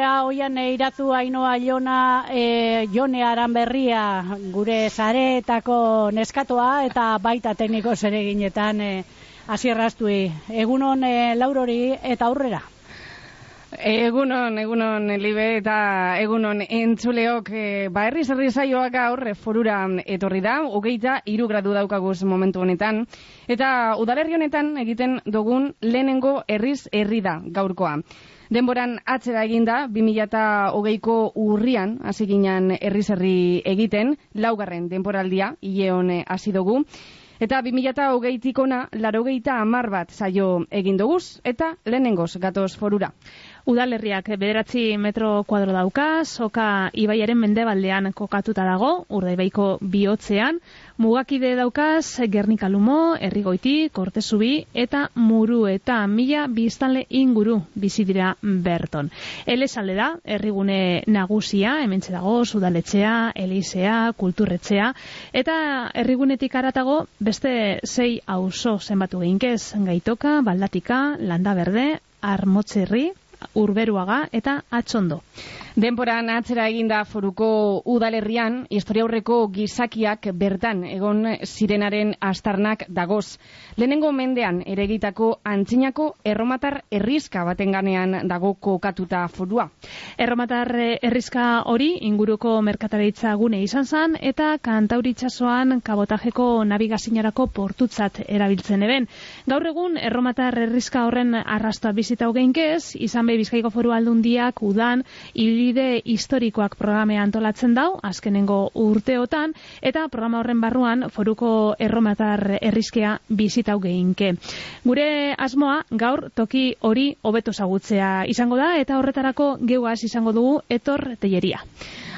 dira oian iratu ainoa jona e, jone aran berria gure zareetako neskatoa eta baita tekniko zereginetan e, azierraztui. Egunon e, laurori eta aurrera. Egunon, egunon, libe eta egunon entzuleok, e, ba herri zerri zaioak aurre forura etorri da, hogeita iru gradu daukaguz momentu honetan, eta udalerri honetan egiten dugun lehenengo herriz herri da gaurkoa. Denboran atzera eginda, 2008ko urrian, hasi ginen herri egiten, laugarren denporaldia, hile hasi dugu, Eta 2008tik ona, laro amar bat zaio egin duguz, eta lehenengoz gatoz forura. Udalerriak bederatzi metro kuadro dauka, soka ibaiaren mendebaldean kokatuta dago, urdaibaiko bihotzean, mugakide daukaz, Gernika Lumo, Errigoiti, Kortezubi, eta Muru eta Mila biztanle inguru bizi dira Berton. Ele salde da, errigune nagusia, hemen dago, Sudaletxea, Elisea, Kulturretxea, eta errigunetik aratago, beste zei auzo zenbatu geinkez, gaitoka, baldatika, landa berde, armotzerri, urberuaga eta atxondo. Denporan atzera eginda foruko udalerrian, historia aurreko gizakiak bertan egon zirenaren astarnak dagoz. Lehenengo mendean eregitako antzinako erromatar errizka baten ganean dago kokatuta forua. Erromatar errizka hori inguruko merkataritza gune izan zan eta kantauritxasoan kabotajeko nabigazinarako portutzat erabiltzen eben. Gaur egun erromatar errizka horren arrastoa bizita hogeinkez, izan behi bizkaiko foru aldundiak udan, ibilbide historikoak programe antolatzen dau, azkenengo urteotan, eta programa horren barruan foruko erromatar errizkea bizitau geinke. Gure asmoa gaur toki hori hobeto zagutzea izango da, eta horretarako geuaz izango dugu etor teieria.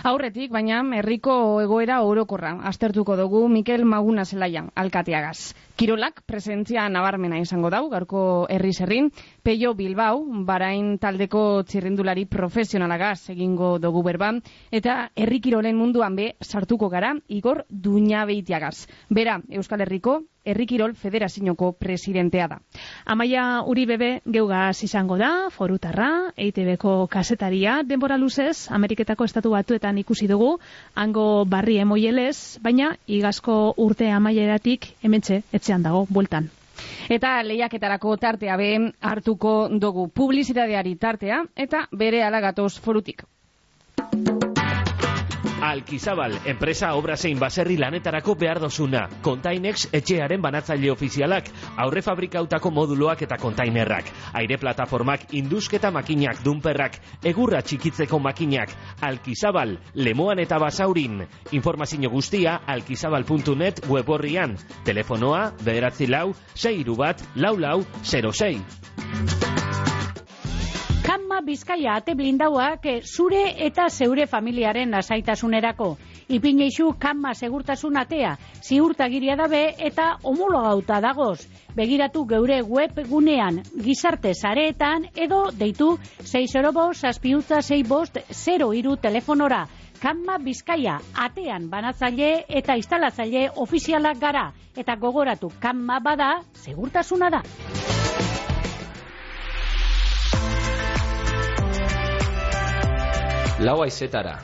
Aurretik, baina herriko egoera orokorra aztertuko dugu Mikel Maguna Zelaia, alkateagaz. Kirolak presentzia nabarmena izango dau, garko herri zerrin, Peio Bilbao, barain taldeko txirrindulari profesionalagaz egingo dugu berban, eta herri kirolen munduan be sartuko gara, Igor Duñabeitiagaz. Bera, Euskal Herriko, Herrikirol Federazioko presidentea da. Amaia Uri Bebe geugaz izango da, forutarra, EITB-ko kasetaria, denbora luzez, Ameriketako estatu batuetan ikusi dugu, hango barri emoielez, baina igazko urte amaieratik ementxe, etxean dago, bueltan. Eta lehiaketarako tartea behen hartuko dugu publizitateari tartea, eta bere alagatoz forutik. Alkizabal, enpresa obra zein baserri lanetarako behar dozuna. Containex etxearen banatzaile ofizialak, aurre fabrikautako moduloak eta kontainerrak. Aire plataformak, induzketa makinak, dunperrak, egurra txikitzeko makinak. Alkizabal, lemoan eta basaurin. Informazio guztia, alkizabal.net web horrian. Telefonoa, bederatzi lau, seiru bat, lau lau, 06. Kanma Bizkaia ate blindauak zure eta zeure familiaren asaitasunerako. Ipineixu Kanma segurtasun atea, ziurtagiria dabe eta homologauta dagoz. Begiratu geure web gunean, gizarte zareetan edo deitu 6 bost, aspiutza 6 bost, 0 iru telefonora. Kanma Bizkaia atean banatzaile eta instalatzaile ofizialak gara. Eta gogoratu Kanma bada, segurtasuna da. Lau aizetara.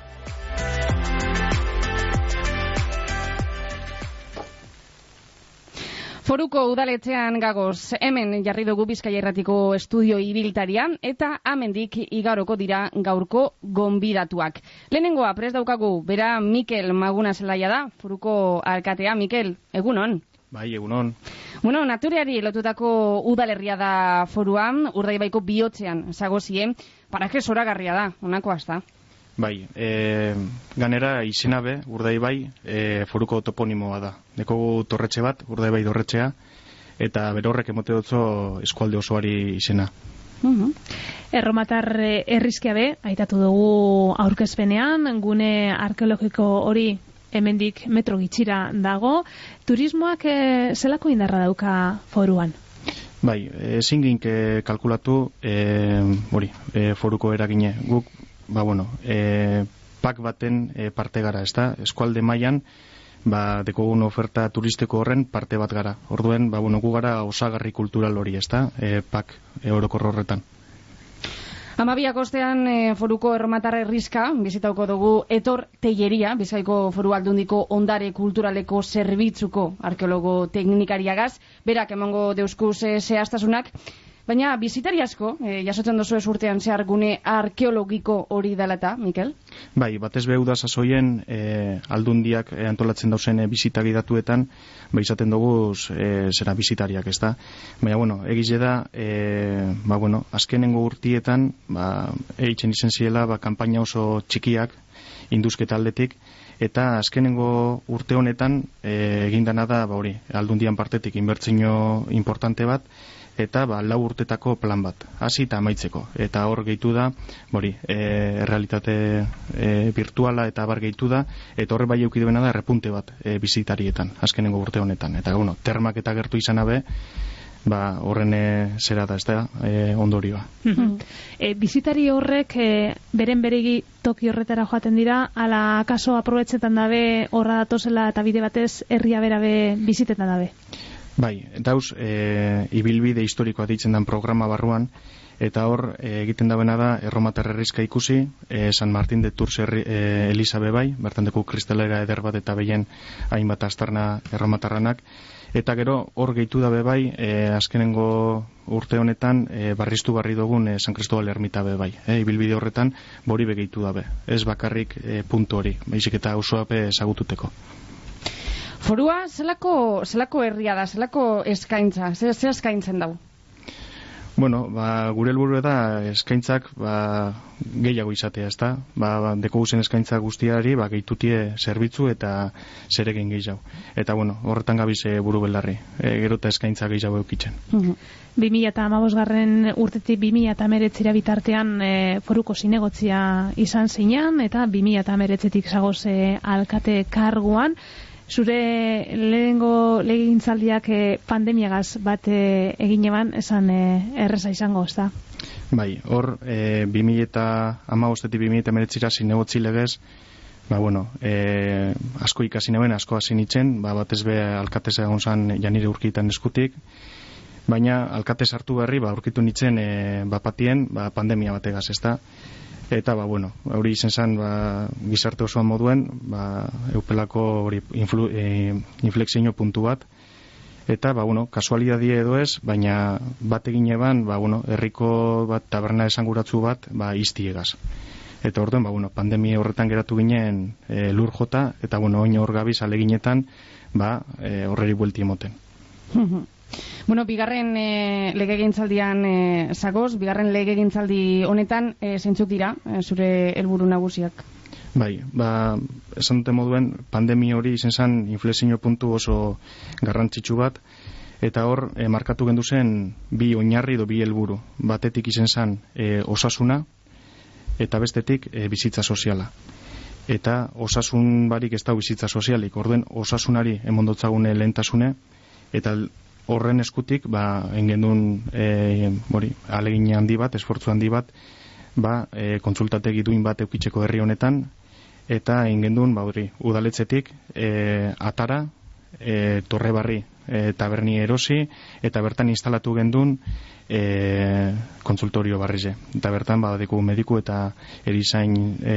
Foruko udaletzean gagoz, hemen jarri dugu Bizkaia Erratiko estudio ibiltaria eta amendik igaroko dira gaurko gonbidatuak. Lehenengoa pres daukagu, bera Mikel Maguna zelaia da, Foruko alkatea. Mikel, egunon? Bai, egunon. Bueno, natureari lotutako udalerria da foruan, urdaibaiko bihotzean, zagozie, paraje zoragarria da, onako hasta. Bai, e, ganera izena be, urdai bai, e, foruko toponimoa da. Dekogu torretxe bat, urdai bai dorretxea, eta berorrek emote dutzo eskualde osoari izena. Uhum. Erromatar errizkia be, aitatu dugu aurkezpenean, gune arkeologiko hori hemendik metro gitxira dago. Turismoak e, zelako indarra dauka foruan? Bai, ezin gink kalkulatu e, hori, e, foruko eragine. Guk ba, bueno, e, pak baten e, parte gara, ez da? Eskualde mailan ba, dekogun oferta turistiko horren parte bat gara. Orduen, ba, bueno, gu gara osagarri kultural hori, ez da? E, pak e, horretan. Amabiak ostean e, foruko erromatarra errizka, bizitauko dugu etor teieria, bizkaiko foru aldundiko ondare kulturaleko zerbitzuko arkeologo teknikariagaz, berak emango deuskuz e, zehaztasunak, Baina bizitari asko, e, jasotzen dozu ez urtean zehar gune arkeologiko hori dalata, Mikel? Bai, batez behu da sasoien e, aldundiak e, antolatzen dauzen e, bizitak idatuetan, bai izaten dugu e, zera bizitariak, ez da? Baina, bueno, egize da, e, ba, bueno, azkenengo urtietan, ba, eitzen izen ziela, ba, kampaina oso txikiak, induzketa aldetik, eta azkenengo urte honetan e, egindana da, ba, hori, aldundian partetik inbertzino importante bat, eta ba, lau urtetako plan bat, hasi eta amaitzeko. Eta hor gehitu da, bori, e, realitate e, virtuala eta bar gehitu da, eta horre bai eukiduena da repunte bat e, bizitarietan, azkenengo urte honetan. Eta bueno, termak eta gertu izan abe, ba, horren e, zera da, ez da, e, ondorioa. e, bizitari horrek e, beren beregi toki horretara joaten dira, ala kaso aprobetzetan dabe horra datozela eta bide batez herria berabe bizitetan dabe. Bai, dauz, e, ibilbide historikoa ditzen den programa barruan, eta hor e, egiten dabena da erromatar herrizka ikusi, e, San Martin de Tours herri, e, Elisabe bai, bertan deku kristalera eder bat eta behien hainbat astarna erromatarranak, eta gero hor gehitu dabe bai, e, azkenengo urte honetan e, barriztu barri dugun e, San Cristobal ermita be bai, e, ibilbide horretan bori begeitu dabe, ez bakarrik e, puntu hori, baizik eta osoa be esagututeko. Forua, zelako, zelako herria da, zelako eskaintza, ze, ze eskaintzen dau? Bueno, ba, gure helburu da eskaintzak ba, gehiago izatea, ezta? Ba, ba, deko guzen eskaintza guztiari, ba, gehitutie zerbitzu eta zeregin gehiago. Eta, bueno, horretan gabize buru belarri, e, gero eta eskaintza gehiago eukitzen. Uh -huh. 2000 eta garren urtetik 2000 eta meretzira bitartean e, foruko zinegotzia izan zinean, eta 2000 eta meretzetik zagoze alkate karguan, zure lehengo legintzaldiak eh, pandemiagaz bat eh, egin eban, esan eh, erreza izango, ez da? Bai, hor, e, 2000 eta amagostetik 2000 eta zinegotzi legez, ba, bueno, e, asko ikasi neuen, asko hasi nitzen, ba, batez be alkatez egon zan janire urkitan eskutik, baina alkatez hartu berri, ba, urkitu nitzen e, bapatien, ba, pandemia bategaz, ez da? Eta ba bueno hori izen zen ba, gizarte osoan moduen ba, eupelako hori influ, e, inflexio puntu bat. Eta ba bueno kasualidadie edo ez baina bat egin eban ba bueno herriko bat taberna esanguratzu bat ba istiegaz eta orduan ba bueno pandemia horretan geratu ginen e, lur jota eta bueno oin hor gabiz aleginetan ba e, horreri buelti emoten Bueno, bigarren e, legegintzaldian e, zagoz, bigarren legegintzaldi honetan e, zeintzuk dira e, zure helburu nagusiak? Bai, ba, esan dute moduen, pandemi hori izen zen inflexio puntu oso garrantzitsu bat, eta hor, e, markatu gendu zen bi oinarri do bi helburu. Batetik izen zen e, osasuna, eta bestetik e, bizitza soziala. Eta osasun barik ez da bizitza sozialik, orduen osasunari emondotzagune lehentasune, eta horren eskutik ba engendun e, hori alegin handi bat esfortzu handi bat ba e, kontsultategi duin bat eukitzeko herri honetan eta engendun ba hori udaletzetik e, atara e, torre barri e, taberni erosi eta bertan instalatu gendun e, konsultorio barrize. Eta bertan ba deku mediku eta erizain e,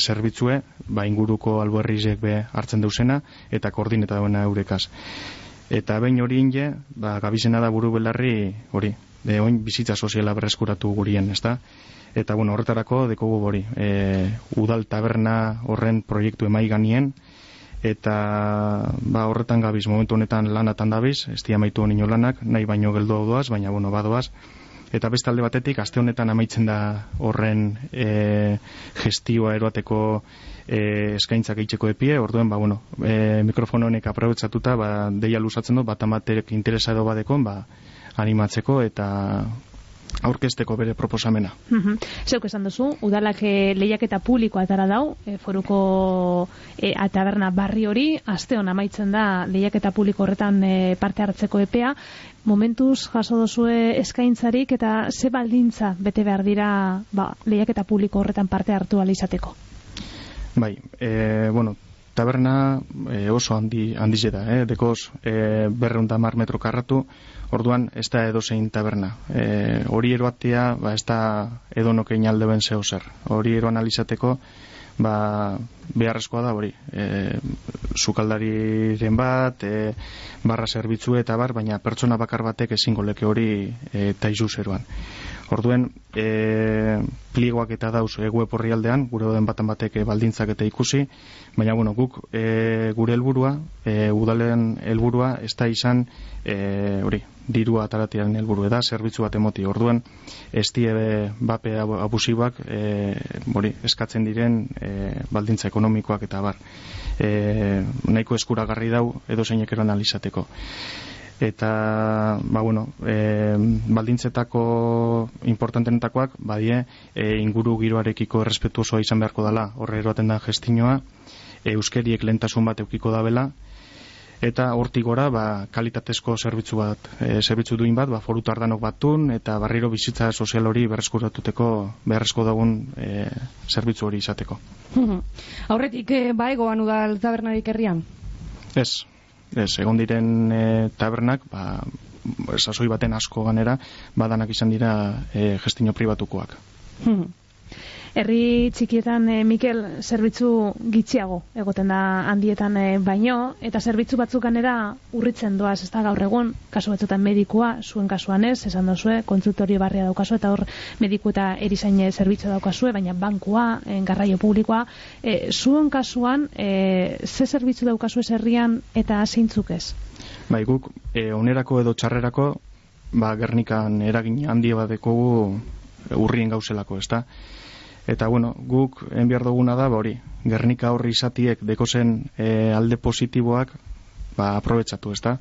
zerbitzue ba inguruko albuerrizek be hartzen deusena eta koordineta dauena eurekaz eta behin hori inge, ba, gabizena da buru belarri hori, de oin bizitza soziala berreskuratu gurien, ezta? Eta bueno, horretarako dekogu hori, e, udal taberna horren proiektu emai ganien, eta ba, horretan gabiz momentu honetan lanatan dabiz, ez di amaitu honi lanak, nahi baino geldo doaz, baina bueno, badoaz, eta beste alde batetik, aste honetan amaitzen da horren e, gestioa eroateko e, eskaintzak eitzeko epie, orduen, ba, bueno, e, mikrofono honek aprobetsatuta, ba, deia lusatzen du, bat amaterek interesa edo badekon, ba, animatzeko eta aurkezteko bere proposamena. Mm Zeuk esan duzu, udalak e, lehiaketa publiko atara dau, e, foruko e, ataberna barri hori, aste hon amaitzen da lehiaketa publiko horretan e, parte hartzeko epea, momentuz jaso duzue eskaintzarik eta ze baldintza bete behar dira ba, lehiaketa publiko horretan parte hartu alizateko? Bai, e, bueno, taberna e, oso handi, handize da, eh? dekoz e, berreunda mar metro karratu, orduan ez da edo zein taberna. E, hori eroatea, ba, ez da edo nokein alde ben zeo zer. Hori eroan alizateko, ba, beharrezkoa da hori. E, sukaldariren bat, e, barra zerbitzu eta bar, baina pertsona bakar batek ezingo leke hori e, taizu zeruan. Orduen, e, pligoak eta dauz e, web horri aldean, gure den batan batek e, baldintzak eta ikusi, baina bueno, guk e, gure helburua, e, udalen helburua ez da izan e, hori, dirua ataratiaren helburu da, zerbitzu bat emoti. Orduan, ez die bape abusiboak e, hori, eskatzen diren e, baldintza ekonomikoak eta bar. E, nahiko eskuragarri dau edo zeinek eran alizateko eta ba, bueno, e, baldintzetako importantenetakoak badie e, inguru giroarekiko errespetu osoa izan beharko dela horre eroaten da gestinoa e, euskeriek lentasun bat eukiko dabela. Eta hortik gora ba, kalitatezko zerbitzu bat e, zerbitzu duin bat, ba, foru tardanok batun eta barriro bizitza sozial hori berreskuratuteko beharrezko dagun e, zerbitzu hori izateko. Aurretik, e, ba egoan udal tabernarik herrian? Ez, ez, egon diren e, tabernak, ba, sasoi baten asko ganera, badanak izan dira e, gestino pribatukoak. Hmm. Herri txikietan, e, Mikel, zerbitzu gitxiago egoten da handietan e, baino, eta zerbitzu batzuk ganera urritzen doaz, ez da gaur egun, kasu batzutan medikua, zuen kasuan ez, esan dozue, kontsultorio barria daukazu, eta hor mediku eta erizaine zerbitzu daukazue, baina bankua, e, garraio publikoa, e, zuen kasuan, e, ze zerbitzu daukazu herrian eta zeintzuk ez? Bai, guk, e, onerako edo txarrerako, ba, gernikan eragin handia badekogu urrien gauzelako, ez da? Eta bueno, guk enbiar duguna da, ba, hori, Gernika horri izatiek dekozen e, alde positiboak ba, aprobetsatu, ez da?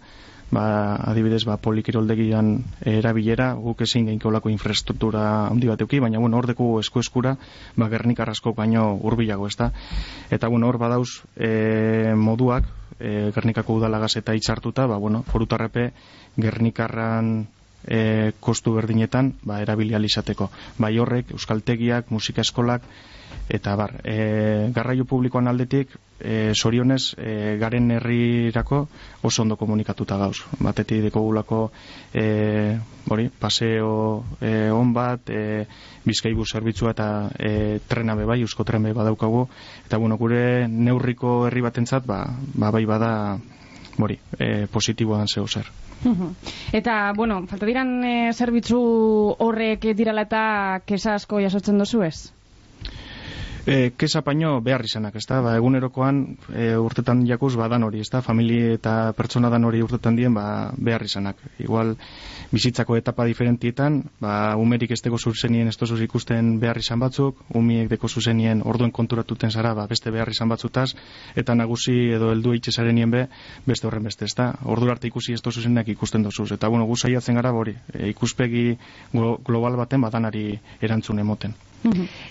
Ba, adibidez, ba, polikiroldegian erabilera, guk ezin geinkolako infrastruktura handi bat euki, baina bueno, hor deku esku eskura, ba, Gernika rasko baino urbilago, ez da? Eta bueno, hor badauz e, moduak, e, Gernikako udalagaz eta itxartuta, ba, bueno, forutarrepe Gernikarran e, kostu berdinetan ba, erabilializateko. Bai horrek, euskaltegiak, musika eskolak, eta bar, e, garraio publikoan aldetik, e, sorionez, e, garen herrirako oso ondo komunikatuta gauz. Batetik deko gulako e, bori, paseo e, on bat, e, bizkaibu zerbitzua eta e, trena bai, eusko tren badaukagu, eta bueno, gure neurriko herri batentzat, ba, ba bai bada, bori, e, positiboan zeu zer. Eta, bueno, falta diran e, zerbitzu horrek dirala eta kesa asko jasotzen dozu ez? E, kesa paino behar izanak, ez da? Ba, egunerokoan e, urtetan jakuz badan hori, ez da? Familie eta pertsona dan hori urtetan dien ba, behar izanak. Igual, bizitzako etapa diferentietan, ba, umerik ez deko zuzenien ez dozuz ikusten behar izan batzuk, umiek deko zuzenien orduen konturatuten zara, ba, beste behar izan batzutaz, eta nagusi edo heldu itxesarenien be, beste horren beste, ez da? Ordu arte ikusi ez dozuzenak ikusten dozuz. Eta, bueno, gu saiatzen gara, hori, e, ikuspegi global baten badanari erantzun emoten.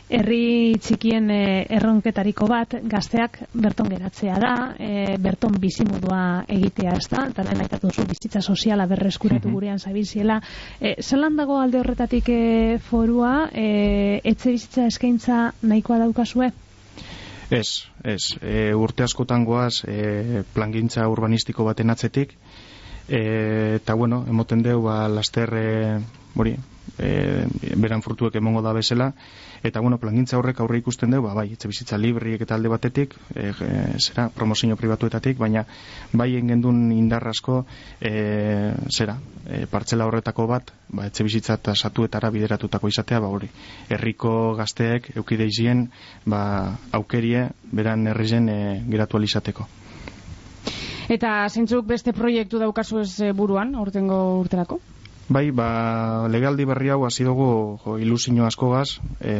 Herri txikien e, erronketariko bat gazteak berton geratzea da, e, berton bizimodua egitea ez da, eta lehen aitatu zu bizitza soziala berreskuratu gurean zabiziela. E, zelan dago alde horretatik e, forua, e, etxe bizitza eskaintza nahikoa daukazue? Ez, ez. E, urte askotan goaz e, plangintza urbanistiko baten atzetik, e, eta bueno, emoten deu, ba, laster, e, mori, e, beran frutuek emongo da bezala. Eta bueno, plangintza horrek aurre ikusten dugu, ba, bai, etxe bizitza libriek eta alde batetik e, e, zera, promozio pribatuetatik baina bai engendun indarrasko e, zera, e, partzela horretako bat ba, etxe bizitza eta satuetara bideratutako izatea, ba hori herriko gazteek eukideizien ba, aukerie beran herrizen e, geratu alizateko Eta zintzuk beste proiektu daukazu ez e, buruan, urtengo urterako? Bai, ba, legaldi berri hau hasi dugu jo, ilusio askogaz, e,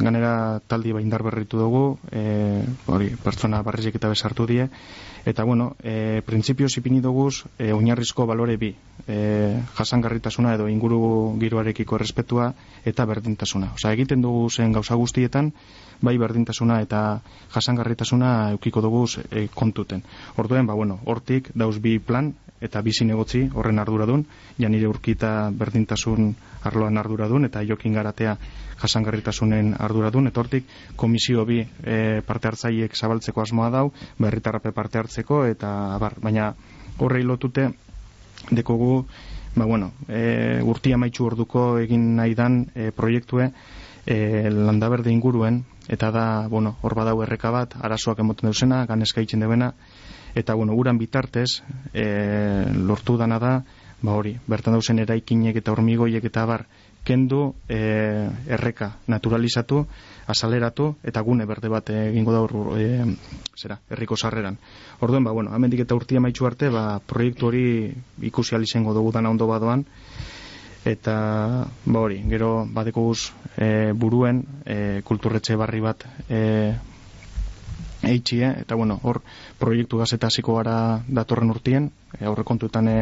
ganera taldi ba indar berritu dugu, e, hori, pertsona barrizik eta besartu die, eta bueno, e, printzipio zipini dugu e, oinarrizko balore bi, e, jasangarritasuna edo inguru giroarekiko errespetua eta berdintasuna. Osa, egiten dugu zen gauza guztietan, bai berdintasuna eta jasangarritasuna eukiko dugu e, kontuten. Orduen, ba, bueno, hortik dauz bi plan, eta bizi negotzi horren arduradun, ja nire urkita berdintasun arloan arduradun, eta jokin garatea jasangarritasunen arduradun, etortik komisio bi e, parte hartzaiek zabaltzeko asmoa dau, berritarrape parte hartzeko, eta abar, baina horrei lotute dekogu, ba bueno, e, urtia maitxu orduko egin nahi dan e, proiektue, e, landaberde inguruen, eta da, bueno, hor badau erreka bat, arazoak emoten duzena, ganezka itxen debena, eta bueno, uran bitartez e, lortu dana da ba hori, bertan dauzen eraikinek eta hormigoiek eta bar kendu e, erreka naturalizatu, azaleratu eta gune berde bat egingo da e, zera, herriko sarreran. Orduen, ba, bueno, amendik eta urtia maitxu arte, ba, proiektu hori ikusi alizengo dugu dana ondo badoan, eta, ba hori, gero badeko guz e, buruen e, kulturretxe barri bat e, eitxie, eta bueno, hor proiektu gazeta hasiko gara datorren urtien, e, aurre kontuetan e,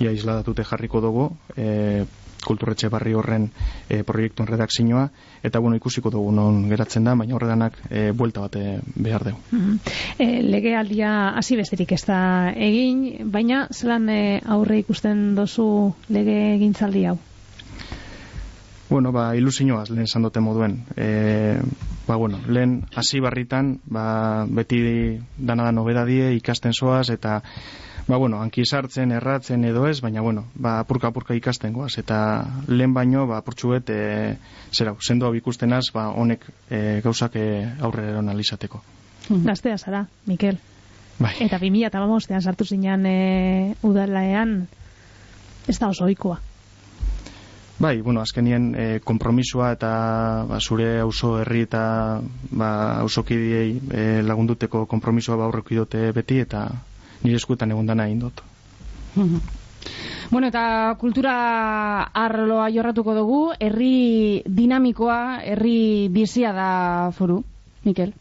ia isladatute jarriko dugu, e, kulturretxe barri horren e, proiektuen redakzioa, eta bueno, ikusiko dugu non geratzen da, baina horredanak e, buelta bate behar dugu. Mm -hmm. e, lege aldia hasi besterik ez da egin, baina zelan e, aurre ikusten dozu lege egintzaldi hau? Bueno, ba, ilusioaz lehen sandote moduen. E, ba, bueno, lehen hasi barritan, ba, beti dana da nobedadie, ikasten soaz, eta, ba, bueno, anki sartzen, erratzen edo ez, baina, bueno, ba, apurka apurka ikasten goaz, eta lehen baino, ba, apurtxuet, e, zera, sendo hau ikustenaz, ba, honek e, gauzak e, aurre eron alizateko. Gaztea zara, Mikel. Bai. Eta 2000 eta sartu zinean e, udalaean, ez da oso oikoa. Bai, bueno, azkenien e, eh, kompromisua eta ba, zure auzo herri eta ba, auzokidiei e, lagunduteko kompromisua ba aurreko dute beti eta nire eskuetan egon dana egin dut. Bueno, eta kultura arloa jorratuko dugu, herri dinamikoa, herri bizia da foru, Mikel?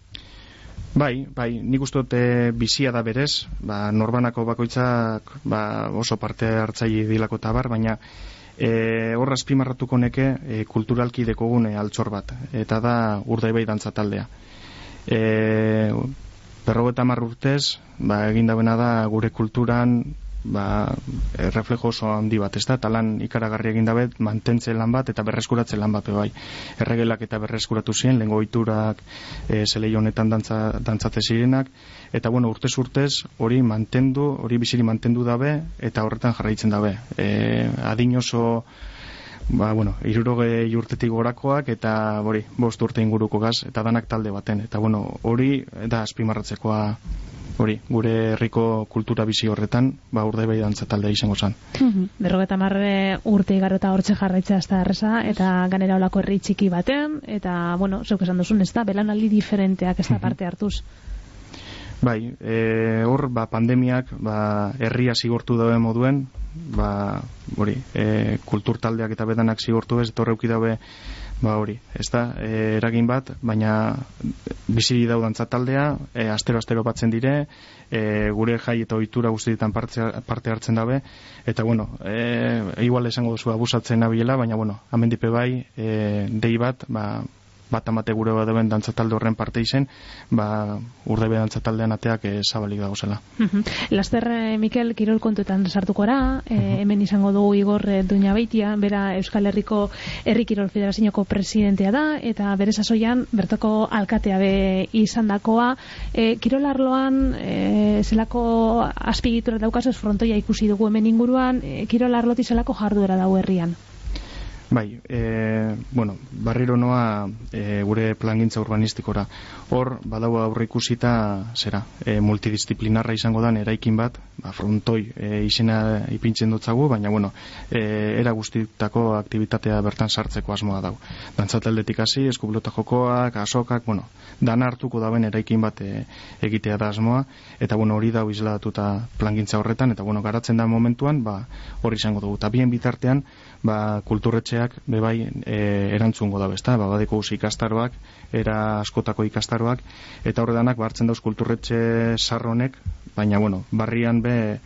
Bai, bai, nik uste dute bizia da berez, ba, norbanako bakoitzak ba, oso parte hartzaile dilako tabar, baina e, horra azpimarratuko neke e, kulturalki dekogune altxor bat, eta da urdai bai dantza taldea. E, berrogeta urtez, ba, egin da gure kulturan ba, e, reflejo oso handi bat, ez da, eta lan ikaragarri egin dabet, mantentze lan bat eta berreskuratze lan bat, bai. Erregelak eta berreskuratu ziren, lengo iturak, e, zelei honetan dantza, dantzate zirenak, eta bueno, urtez urtez, hori mantendu, hori biziri mantendu dabe, eta horretan jarraitzen dabe. E, adin oso, ba, bueno, iruroge urtetik gorakoak, eta hori, bost urte inguruko gaz, eta danak talde baten, eta bueno, hori, da azpimarratzekoa hori, gure herriko kultura bizi horretan, ba urde bai dantza talde izango zan. Mhm. Berrogeta marre urte igaro eta hortxe jarraitzea ez da erresa, eta ganera olako herri txiki batean, eta, bueno, zeuk esan duzun, ez da, belanaldi diferenteak ez da mhm. parte hartuz. Bai, e, hor, ba, pandemiak, ba, herria zigortu daue moduen, ba, hori, e, kultur taldeak eta bedanak zigortu ez, torreuki daue, ba hori, ez da, e, eragin bat, baina bizi daudantza taldea, e, astero astero batzen dire, e, gure jai eta ohitura guztietan parte, parte hartzen dabe, eta bueno, e, igual esango duzu abusatzen nabiela, baina bueno, amendipe bai, e, dei bat, ba, bat amate gure bat duen dantzatalde horren parte izen, ba, urde be dantzataldean ateak e, zabalik dago zela. Laster, eh, Mikel, kirol kontuetan sartuko ara, eh, hemen izango dugu Igor Duña Beitia, bera Euskal Herriko Herri Kirol Federazioko presidentea da, eta bere sasoian, bertoko alkatea be izan dakoa, e, kirol arloan, e, zelako aspigitura daukaz, frontoia ikusi dugu hemen inguruan, e, kirol arloti zelako jarduera dago herrian. Bai, e, bueno, barriro noa e, gure plangintza urbanistikora. Hor, badau aurre ikusita, zera, e, multidisciplinarra izango dan eraikin bat, ba, frontoi e, izena ipintzen dutzagu, baina, bueno, e, era guztitako aktivitatea bertan sartzeko asmoa dau. Dantzateldetik hasi, eskublota jokoak, asokak, bueno, dan hartuko dauen eraikin bat e, egitea da asmoa, eta, bueno, hori dau izladatuta plangintza horretan, eta, bueno, garatzen da momentuan, ba, hori izango dugu. Eta bien bitartean, ba, kulturretxeak bebai e, erantzungo da besta, ba, badeko ikastaroak, era askotako ikastaroak, eta horredanak bartzen dauz kulturretxe sarronek, baina bueno, barrian be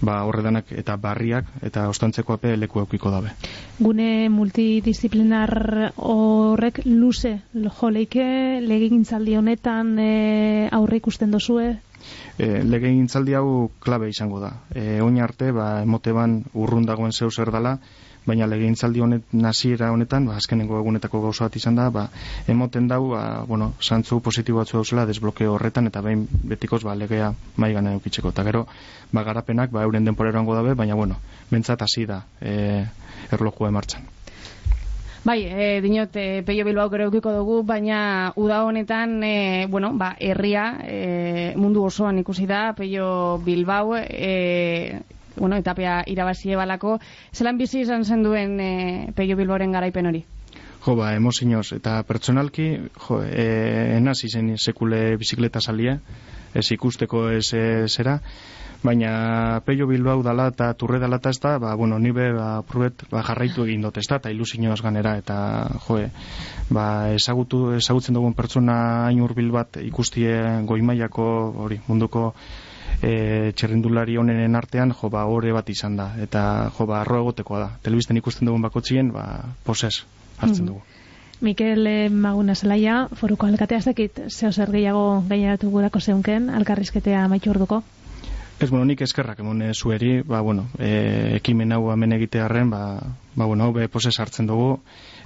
ba, horredanak eta barriak eta ostantzeko ape leku eukiko dabe. Gune multidisciplinar horrek luze joleike legegintzaldi honetan e, aurre ikusten dozue e, lege hau klabe izango da. E, oin arte, ba, emote ban urrun dagoen zeu zer dala, baina lege honet naziera honetan, ba, azkenengo egunetako gauza bat izan da, ba, emoten dau, ba, bueno, santzu positibo batzu dauzela desblokeo horretan, eta behin betikoz ba, legea mai gana eukitzeko. Eta gero, ba, garapenak, ba, euren denporeroango dabe, baina, bueno, bentsat hasi da e, erlojua emartzan. Bai, e, dinot, e, peio bilbao gero dugu, baina uda honetan, e, bueno, ba, herria e, mundu osoan ikusi da, peio bilbao, e, bueno, etapea irabazie balako, zelan bizi izan zen duen e, peio bilboren garaipen hori? Jo, ba, emozinoz, eta pertsonalki, jo, e, enaz izen sekule bizikleta salia, ez ikusteko ez zera, baina peio bilbao dala eta turre dala eta ez da, ba, bueno, nibe ba, pruet ba, jarraitu egin dut, ez da, eta ilusioz ganera, eta joe, ba, ezagutu, ezagutzen dugun pertsona hain urbil bat ikustie goimaiako, hori, munduko e, txerrindulari honenen artean, jo, ba, ore bat izan da, eta jo, ba, arro egotekoa da. Telebisten ikusten dugun bakotzien, ba, poses hartzen mm. dugu. Mikel eh, Maguna Zelaia, foruko alkatea zekit, zeo zer gehiago gaineratu gurako zeunken, alkarrizketea maitu orduko? Ez, bueno, nik eskerrak emon zueri, ba, bueno, e, ekimen hau hemen egitearen, ba, ba, bueno, hau be poses hartzen dugu,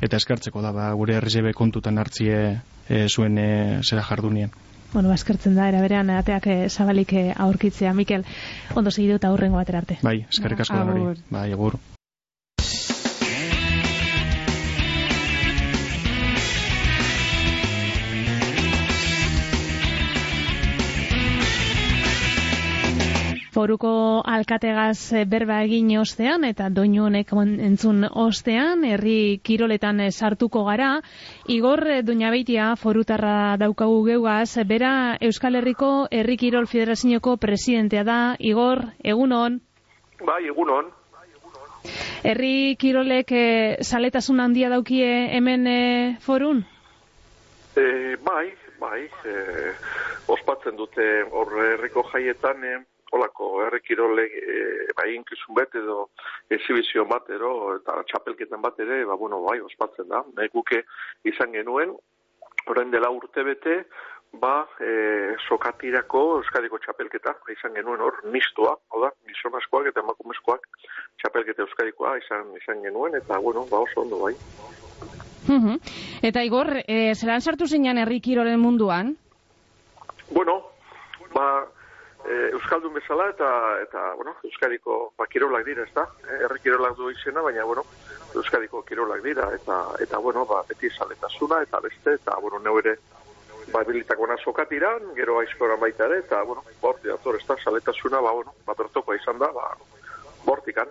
eta eskertzeko da, ba, gure herrizebe kontutan hartzie e, zuen e, zera jardunien. Bueno, ba, eskertzen da, eraberean, ateak e, zabalik e, aurkitzea, Mikel, ondo segidu eta aurrengo batera arte. Bai, eskerrik asko da hori. Bai, agur. Foruko alkategaz eh, berba egin ostean eta doinu honek entzun ostean herri kiroletan eh, sartuko gara. Igor eh, Duñabeitia forutarra daukagu geugaz. Bera Euskal Herriko Herri Kirol Federazioko presidentea da. Igor egunon? Bai egunon. Herri kirolek saletasun handia daukie hemen forun? E, bai bai e, ospatzen dute hor herriko jaietan olako errekirole e, bai inkizun bat edo exhibizio bat edo eta txapelketan bat ere, ba, bueno, bai, ospatzen da. Nahi guke izan genuen, orain dela urte bete, ba, e, sokatirako euskadiko txapelketa, izan genuen hor, nistua, oda, gizonazkoak eta emakumezkoak txapelketa euskadikoa izan, izan genuen, eta, bueno, ba, oso ondo bai. Eta Igor, e, zelan sartu zeinan errikiroren munduan? Bueno, ba, e, Euskaldun bezala eta eta bueno, Euskadiko ba, kirolak dira, ezta? E, herri kirolak du izena, baina bueno, Euskadiko kirolak dira eta eta bueno, ba, beti saletasuna eta beste eta bueno, neu ere ba bilitako sokatiran, gero aizkora baita ere eta bueno, borti dator, ezta? Saletasuna ba bueno, ba bertoko izan da, ba bortikan.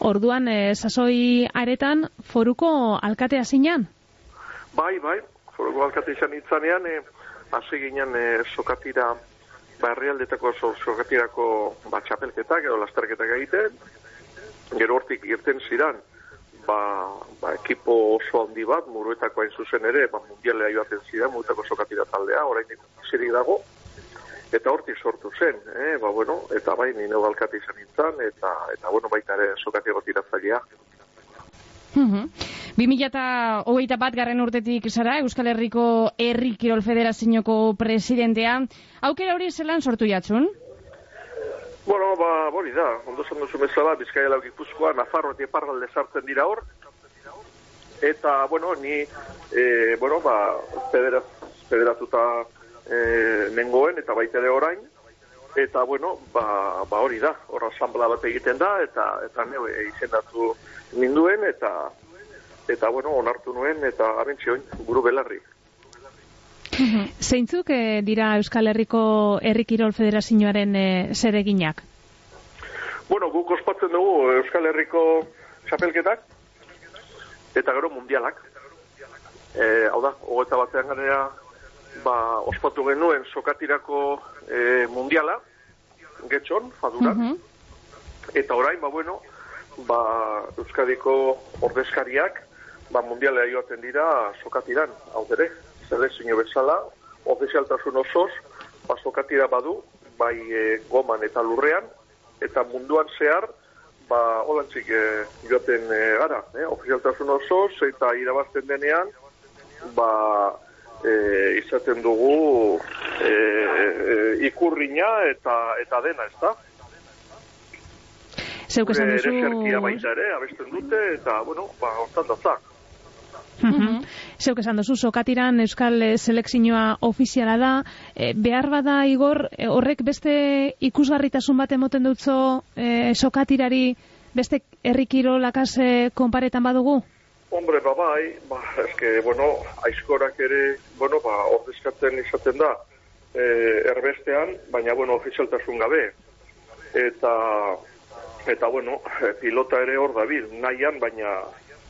Orduan, e, sasoi aretan foruko alkatea zinan? Bai, bai, foruko alkatea izan itzanean, e, hasi ginen e, sokatira barrialdetako so, sokatirako ba, txapelketak edo lasterketak egiten, gero hortik irten ziran, ba, ba, ekipo oso handi bat, muruetako hain zuzen ere, ba, mundialea joaten zidan, muruetako sokatira taldea, orain zirik dago, eta hortik sortu zen, eh? ba, bueno, eta bai, nire balkati izan nintzen, eta, eta bueno, baita ere sokatiko tiratzailea. Mila eta hogeita bat garren urtetik zara, Euskal Herriko Herri Kirol Federazioko presidentea. Aukera hori zelan sortu jatzun? Bueno, ba, bori da, ondo zan duzu bezala, Bizkaia lauk ipuzkoa, Nafarro eta Eparralde sartzen dira hor. Eta, bueno, ni, e, bueno, ba, federaz, federatuta e, nengoen, eta baita ere orain. Eta, bueno, ba, ba hori da, hor asamblea bat egiten da, eta, eta neu, e, izendatu ninduen eta eta bueno, onartu nuen eta abentzioin buru belarri. Zeintzuk eh, dira Euskal Herriko Herri Kirol Federazioaren eh, zereginak? Bueno, guk ospatzen dugu Euskal Herriko txapelketak eta gero mundialak. Eh, hau da, hogeta batean ganera ba, ospatu genuen sokatirako eh, mundiala, getxon, faduran, eta orain, ba, bueno, ba, Euskadiko ordezkariak ba, mundialea joaten dira sokatiran, hau dere, zelezio bezala, ofizialtasun osoz, ba, sokatira badu, bai e, goman eta lurrean, eta munduan zehar, ba, holantzik e, joaten e, gara, eh? ofizialtasun osoz, eta irabazten denean, ba, e, izaten dugu e, e, ikurrina eta eta dena, ez da? Zeuk esan duzu... Gure baita ere, abesten dute, eta, bueno, ba, hortan da za. Mhm. Zeuk esan duzu, sokatiran Euskal Selekzioa ofiziala da, e, behar bada Igor, eh, horrek beste ikusgarritasun bat emoten dutzo e, sokatirari beste herrikirolakaz e, konparetan badugu? Hombre, ba, bai, ba, eske, bueno, aizkorak ere, bueno, ba, ordezkatzen izaten da, e, erbestean, baina, bueno, ofizialtasun gabe. Eta, eta, bueno, pilota ere hor da bil, nahian, baina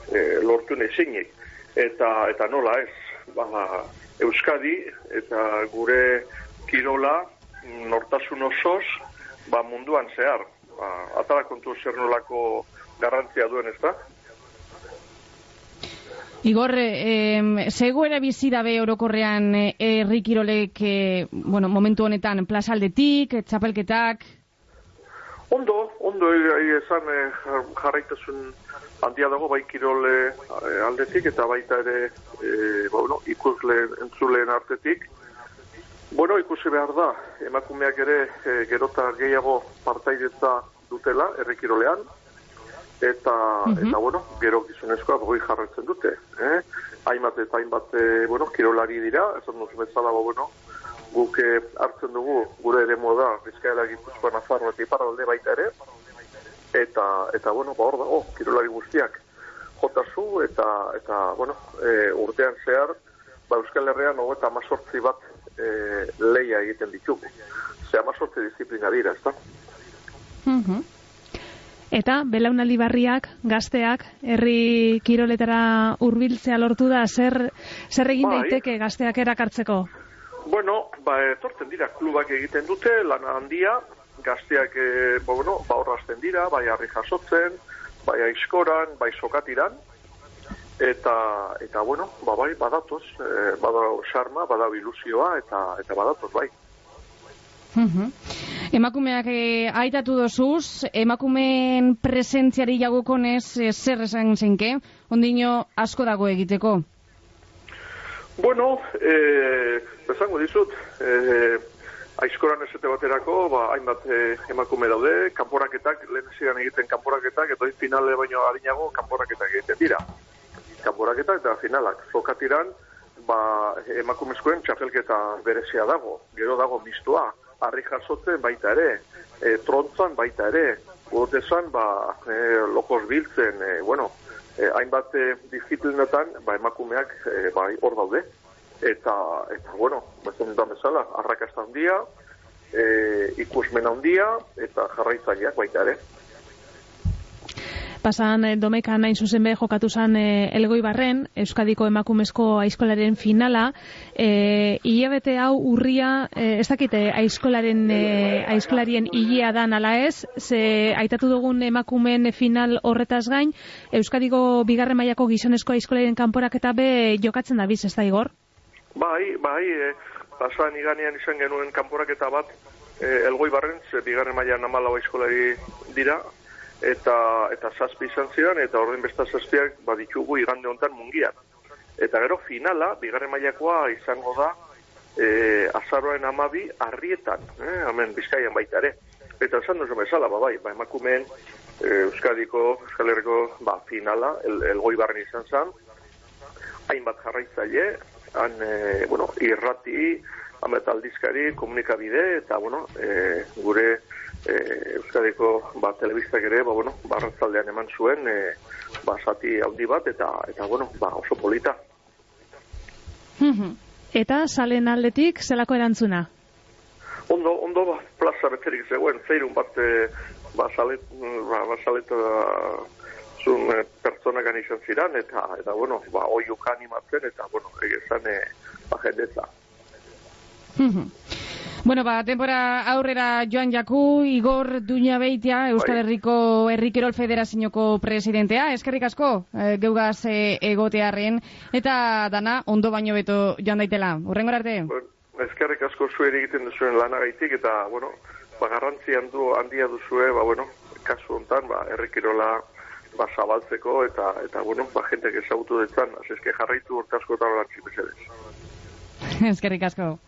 e, lortu nezinik eta eta nola ez ba, Euskadi eta gure kirola nortasun osoz ba, munduan zehar. Ba, atara kontu zer nolako garrantzia duen ez da Igor, eh, zegoera bizi dabe orokorrean errikirolek, eh, bueno, momentu honetan plazaldetik, txapelketak? Ondo, ondo, esan eh, jarraitasun handia dago bai kirole eh, aldetik eta baita ere e, bueno, ikusle entzuleen artetik. Bueno, ikusi behar da, emakumeak ere e, gerota gehiago partaidetza dutela errekirolean, eta, mhm. eta bueno, gero gizonezkoa goi jarretzen dute. Eh? Hainbat eta hainbat, bueno, kirolari dira, esan duzu bezala, bueno, guk hartzen dugu gure ere moda, bizkaela gipuzkoa nazarro eta iparralde baita ere, eta eta bueno, ba hor dago kirolari guztiak jota zu eta eta bueno, e, urtean zehar ba Euskal Herrian 38 bat e, leia egiten ditugu. Ze 18 disiplina dira, ezta? Mhm. Eta belaunaldi barriak, gazteak, herri kiroletara hurbiltzea lortu da, zer, zer egin bai. daiteke gazteak erakartzeko? Bueno, ba, etortzen dira, klubak egiten dute, lana handia, gazteak e, ba, bueno, ba horrazten dira, bai harri jasotzen, bai aizkoran, bai sokatiran, eta, eta bueno, ba, bai, badatoz, e, bada xarma, bada ilusioa, eta, eta badatoz, bai. Mhm. Emakumeak e, aitatu dozuz, emakumeen presentziari jagukonez e, zer esan zenke, ondino asko dago egiteko? Bueno, eh, esango dizut, eh, aizkoran esete baterako, ba, hainbat eh, emakume daude, kanporaketak, lehen egiten kanporaketak, eta finale baino harinago kanporaketak egiten dira. Kanporaketak eta finalak. Zokatiran, ba, emakumezkoen txafelketa berezia dago. Gero dago mistua, harri jasotzen baita ere, e, trontzan baita ere, gotezan, ba, e, lokos biltzen, e, bueno, e, hainbat e, disiplinatan, ba, emakumeak e, bai hor daude eta eta bueno, bezen da bezala, arrakasta handia, e, ikusmen handia eta jarraitzaileak baita ere. Pasan eh, domeka nain zuzen be jokatu zan eh, Elgoi Barren, Euskadiko emakumezko aizkolaren finala. Eh, Iabete hau urria, eh, ez dakite aizkolaren eh, aizkolarien ilea da nala ez, ze aitatu dugun emakumen final horretaz gain, Euskadiko bigarren mailako gizonezko aizkolaren kanporak eta be jokatzen da biz, ez da igor? Bai, bai, e, pasan iganean izan genuen kanporaketa bat, e, elgoi barrentz, e, bigarren mailan amalau eskolari dira, eta eta zazpi izan ziren, eta horren besta zazpiak baditugu igande hontan mungian. Eta gero finala, bigarren mailakoa izango da, e, azaroen amabi arrietan, eh, hemen bizkaian baita ere. Eta esan duzu bezala, ba, bai, ba, emakumeen e, Euskadiko, Euskal Herriko, ba, finala, el, elgoi barren izan zen, hainbat jarraitzaile, han, e, bueno, irrati, amet aldizkari, komunikabide, eta, bueno, e, gure e, Euskadiko ba, telebistak ere, ba, bueno, barratzaldean eman zuen, e, ba, zati handi bat, eta, eta bueno, ba, oso polita. eta, salen aldetik, zelako erantzuna? Ondo, ondo, ba, plaza beterik zegoen, zeirun bat, e, ba, salet, ba, ba, salet, zun e, pertsonak izan ziren, eta, eta bueno, ba, oiuk animatzen, eta, bueno, egizan, e, ba, jendetza. Bueno, ba, tempora aurrera joan jaku, Igor Duña Beitia, Euskal bai. Herriko Herrikirol Federazioko presidentea, eskerrik asko, e, geugaz e, egotearen, eta dana, ondo baino beto joan daitela. Urrengo arte? Bueno, eskerrik asko zuen egiten duzuen lanagaitik, eta, bueno, ba, garrantzi handu, handia duzue, ba, bueno, kasu hontan, ba, Herrikirola ba, zabaltzeko eta eta bueno, ba jentek ezagutu detzan, que jarraitu hortasko ta hortzi Eskerrik asko.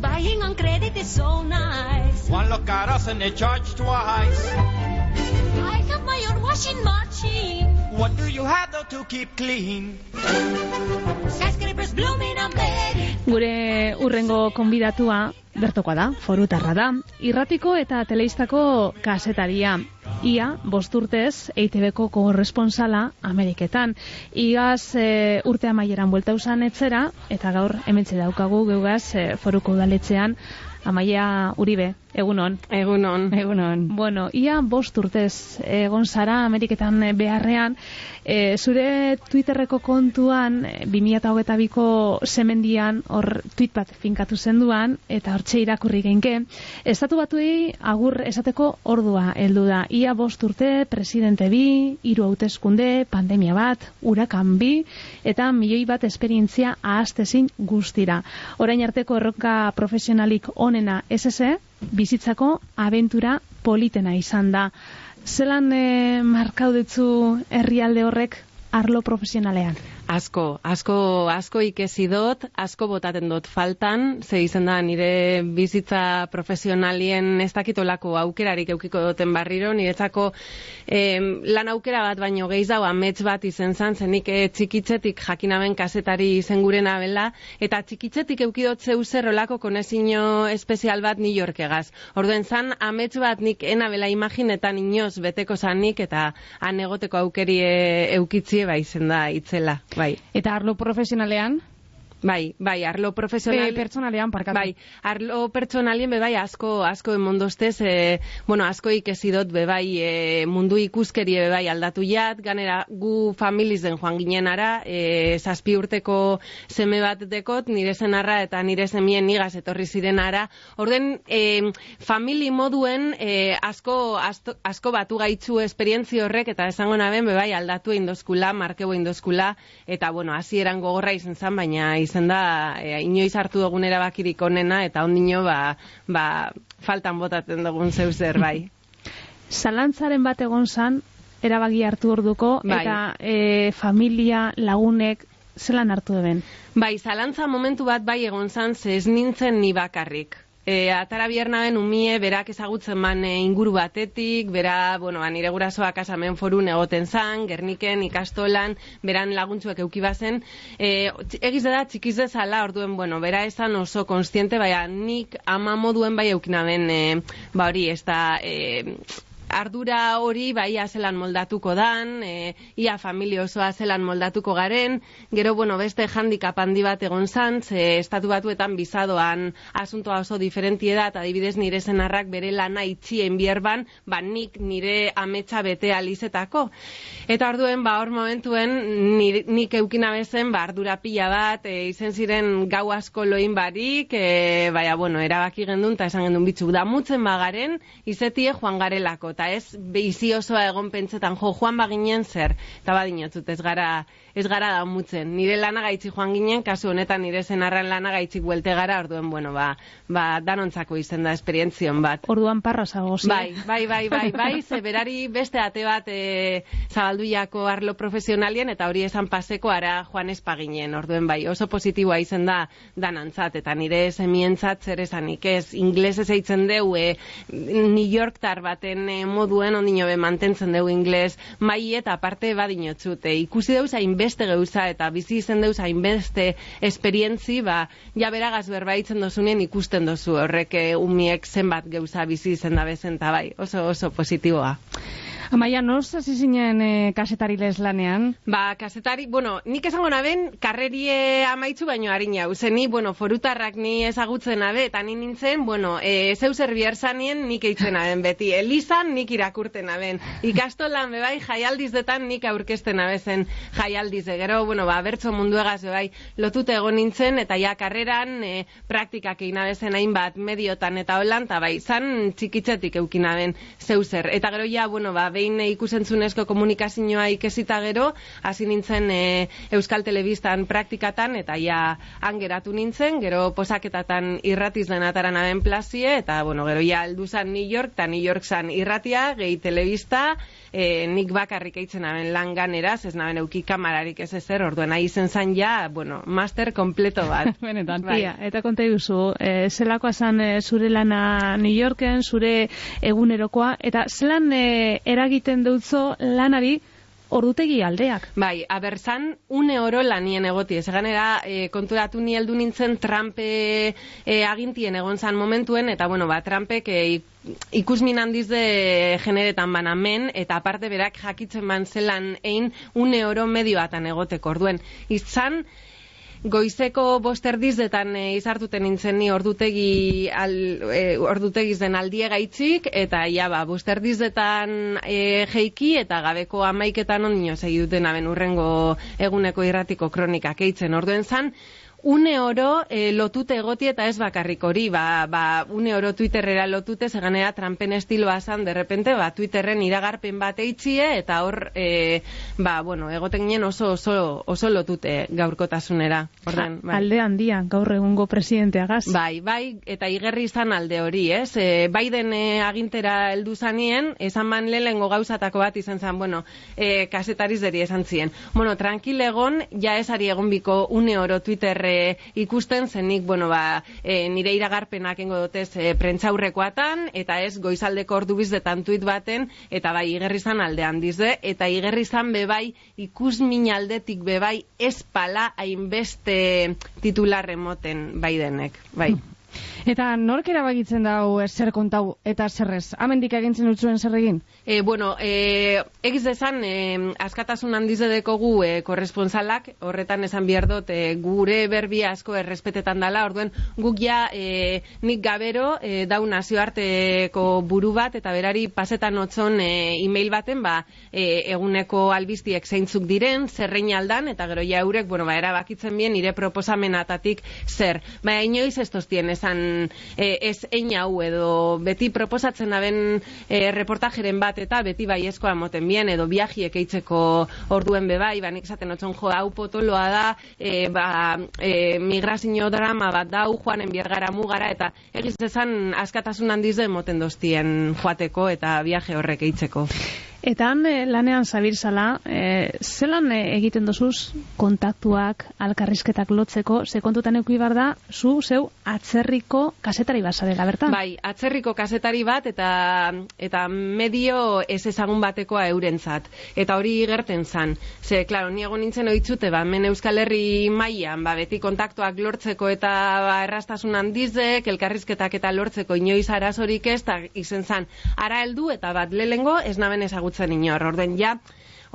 Buying on credit is so nice. One look at us and they charge twice. I have my own washing machine. What do you have though to keep clean? Skyscrapers bloom in America. Gure urrengo konbidatua bertokoa da, forutarra da. Irratiko eta teleistako kasetaria. Ia, bost urtez, EITB-ko korresponsala Ameriketan. Igaz e, urte amaieran buelta usan etzera, eta gaur hementxe daukagu geugaz e, foruko udaletxean Amaia Uribe, egunon. Egunon. Egunon. Bueno, ia bost urtez egon zara Ameriketan beharrean, e, zure Twitterreko kontuan, e, 2008ko semendian, hor tweet bat finkatu zenduan, eta hortxe irakurri genke, estatu batuei agur esateko ordua heldu da. Ia bost urte, presidente bi, hiru hauteskunde, pandemia bat, urakan bi, eta milioi bat esperientzia ahaztezin guztira. Orain arteko erronka profesionalik onena SSE, bizitzako abentura politena izan da. Zelan e, markaudetzu herrialde horrek arlo profesionalean? Asko, asko, asko ikesi dut, asko botaten dut faltan, ze izen da nire bizitza profesionalien ez dakitolako aukerarik eukiko duten barriro, niretzako em, lan aukera bat baino gehiz dau amets bat izen zan, zenik e, txikitzetik jakinaben kasetari izen gure nabela, eta txikitzetik eukidot zeu zerrolako konezino espezial bat New Yorkegaz. Orduen zan, amets bat nik enabela imaginetan inoz beteko zanik, eta han egoteko aukeri e, eukitzie bai izen da itzela. Bai. Eta arlo profesionalean? Bai, bai, arlo profesional... Be, pertsonalean, parkatu. Bai, arlo pertsonalien be bai asko asko emondostez, e, bueno, asko ikesi dut be bai e, mundu ikuskeri be bai aldatu jat, ganera gu familiz den joan ginen ara, e, zazpi urteko seme bat dekot, nire zenarra eta nire semien nigaz etorri ziren ara. Orden, e, famili moduen e, asko, asto, asko batu gaitzu esperientzi horrek, eta esango naben be bai aldatu indozkula, markebo indozkula, eta bueno, hasieran gogorra izan zan, baina izen da e, inoiz hartu dugun erabakirik onena eta ondino ba, ba, faltan botatzen dugun zeu zer bai. Zalantzaren bat egon zan, erabaki hartu orduko, Bai. eta e, familia, lagunek, zelan hartu deben? Bai, zalantza momentu bat bai egon zan, ze ez nintzen ni bakarrik. E, atara biernaben umie, berak ezagutzen man e, inguru batetik, bera, bueno, ba, nire gurasoa kasamen forun egoten zan, gerniken, ikastolan, beran laguntzuek eukibazen, e, tx- egiz da txikiz dezala, orduen, bueno, bera esan oso konstiente, baina nik ama moduen bai eukinaben, e, ba hori, ez da, e, ardura hori bai zelan moldatuko dan, e, ia familia osoa zelan moldatuko garen, gero, bueno, beste handicap handi bat egon zan, ze estatu batuetan bizadoan asuntoa oso diferentie da, eta adibidez nire zenarrak bere lana itxien bierban, ba nik nire ametsa bete alizetako. Eta orduen, ba hor momentuen, nire, nik eukina bezen, ba ardura pila bat, e, izen ziren gau asko loin barik, e, baina, bueno, erabaki gendun, eta esan gendun bitzu, damutzen bagaren, izetie joan garelako, eta ez bizi osoa egon pentsetan, jo, joan baginen zer, eta badinotzut, ez gara, ez gara damutzen. Nire lana gaitzi joan ginen, kasu honetan nire zenarran lana gaitzik buelte gara, orduen, bueno, ba, ba danontzako izen da esperientzion bat. Orduan parra zago, zi? Bai, bai, bai, bai, bai, ze berari beste ate bat e, zabalduiako arlo profesionalien eta hori esan paseko ara joan espaginen, orduen bai, oso positiboa izen da danantzat, eta nire semientzat zer esanik ez, inglesez eitzen deu, e, New Yorktar baten e, moduen ondino be mantentzen deu ingles mai eta aparte badinotzut, e, ikusi deuz hainbeste geuza eta bizi izen deuz hainbeste esperientzi, ba, ja beragaz berbaitzen dozunen ikusten dozu horrek e, umiek zenbat geuza bizi izen da bezen, bai, oso oso positiboa. Amaia, noz hasi zinen e, kasetari les lanean? Ba, kasetari, bueno, nik esango naben, karrerie amaitzu baino harina, uze ni, bueno, forutarrak ni ezagutzen abe, eta ni nintzen, bueno, e, zeu zer zanien nik eitzen aben beti, elizan nik irakurten aben, ikastolan bebai jaialdiz detan nik aurkezten abezen jaialdiz, gero, bueno, ba, bertso munduegaz bebai lotute egon nintzen, eta ja karreran e, praktikak egin abezen hainbat mediotan eta holan, eta bai, zan txikitzetik eukin aben zeu zer, eta gero ja, bueno, ba, behin ikusentzunezko komunikazioa ikesita gero, hasi nintzen e, Euskal Telebistan praktikatan, eta ja han geratu nintzen, gero posaketatan irratiz denataran aben plazie, eta bueno, gero ja aldu zan New York, eta New York zan irratia, gehi telebista, e, nik bakarrik eitzen aben lan ganeraz, ez naben euki kamararik ez ezer, orduen nahi izen zan ja, bueno, master kompleto bat. Benetan. Bai. Ia, eta konta duzu, e, zelakoa zan e, zure lana New Yorken, zure egunerokoa, eta zelan e, eragiten dutzo lanari ordutegi aldeak. Bai, abertzan, une oro lanien egoti. Ez ganera, e, konturatu ni heldu nintzen Trump e, e, agintien egon zan momentuen, eta bueno, ba, Trumpek e, ik- ikusmin handiz de generetan banamen, eta aparte berak jakitzen ban zelan ein une oro medioatan egoteko. Orduen, izan, Goizeko bosterdizdetan e, izartuten nintzen ni ordutegi al, e, ordutegiz den aldie gaitzik, eta ja ba, bosterdizdetan e, jeiki eta gabeko amaiketan onino segi duten aben urrengo eguneko irratiko kronikak eitzen. Orduen zan, une oro e, lotute egoti eta ez bakarrik hori, ba, ba, une oro Twitterrera lotute, zeganera Trumpen estiloa zan, derrepente, ba, Twitterren iragarpen bat eitxie, eta hor, e, ba, bueno, egoten ginen oso, oso, oso lotute gaurkotasunera. Orden, bai. Alde handia, gaur egungo presidenteagaz. Bai, bai, eta igerri izan alde hori, ez? E, Biden e, agintera heldu zanien, esan ban lehengo gauzatako bat izan zen, bueno, e, kasetariz deri esan zien. Bueno, tranquil egon, ja esari egon biko une oro Twitter e, ikusten, zenik, bueno, ba, e, nire iragarpenak engo dotez e, prentzaurrekoatan, eta ez goizaldeko ordu bizdetan tuit baten, eta bai, igerri izan alde handize, eta igerri izan bebai, ikusmin aldetik bebai, ez pala hainbeste titular emoten Bidenek, bai. Eta nork erabakitzen dau eh, zer kontau eta zerrez? Amendik agintzen utzuen zer egin? E, bueno, e, egiz desan, e, askatasun handiz dekogu e, korresponsalak, horretan esan behar dut, e, gure berbia asko errespetetan dala, orduen guk ja e, nik gabero e, dau nazioarteko buru bat, eta berari pasetan otzon e, e-mail baten, ba, e, eguneko albiztiek zeintzuk diren, zerrein aldan, eta gero ja eurek, bueno, ba, erabakitzen bien, nire proposamenatatik zer. Baina inoiz ez tostien esan e, ez ein hau edo beti proposatzen aben e, reportajeren bat eta beti baiezkoa moten bien edo viajiek eitzeko orduen bebai, ba, nik esaten otzon jo, hau potoloa da, e, ba, e, migrazio drama bat dau, joanen biergara mugara, eta egiz esan askatasun handiz de moten dostien joateko eta viaje horrek eitzeko. Eta han lanean zabiltzala, eh, zelan eh, egiten dozuz kontaktuak, alkarrizketak lotzeko, ze kontutan euki da, zu zeu atzerriko kasetari basarela, bertan? Bai, atzerriko kazetari bat eta eta medio ez ezagun batekoa eurentzat. Eta hori gerten zan. Ze, klaro, ni egon nintzen oitzute, ba, hemen Euskal Herri mailan, ba, beti kontaktuak lortzeko eta ba, errastasun handizek, elkarrizketak eta lortzeko inoiz arazorik ez, eta izen zan, ara heldu eta bat lehengo ez naben ezagutzen inor. Orden, ja,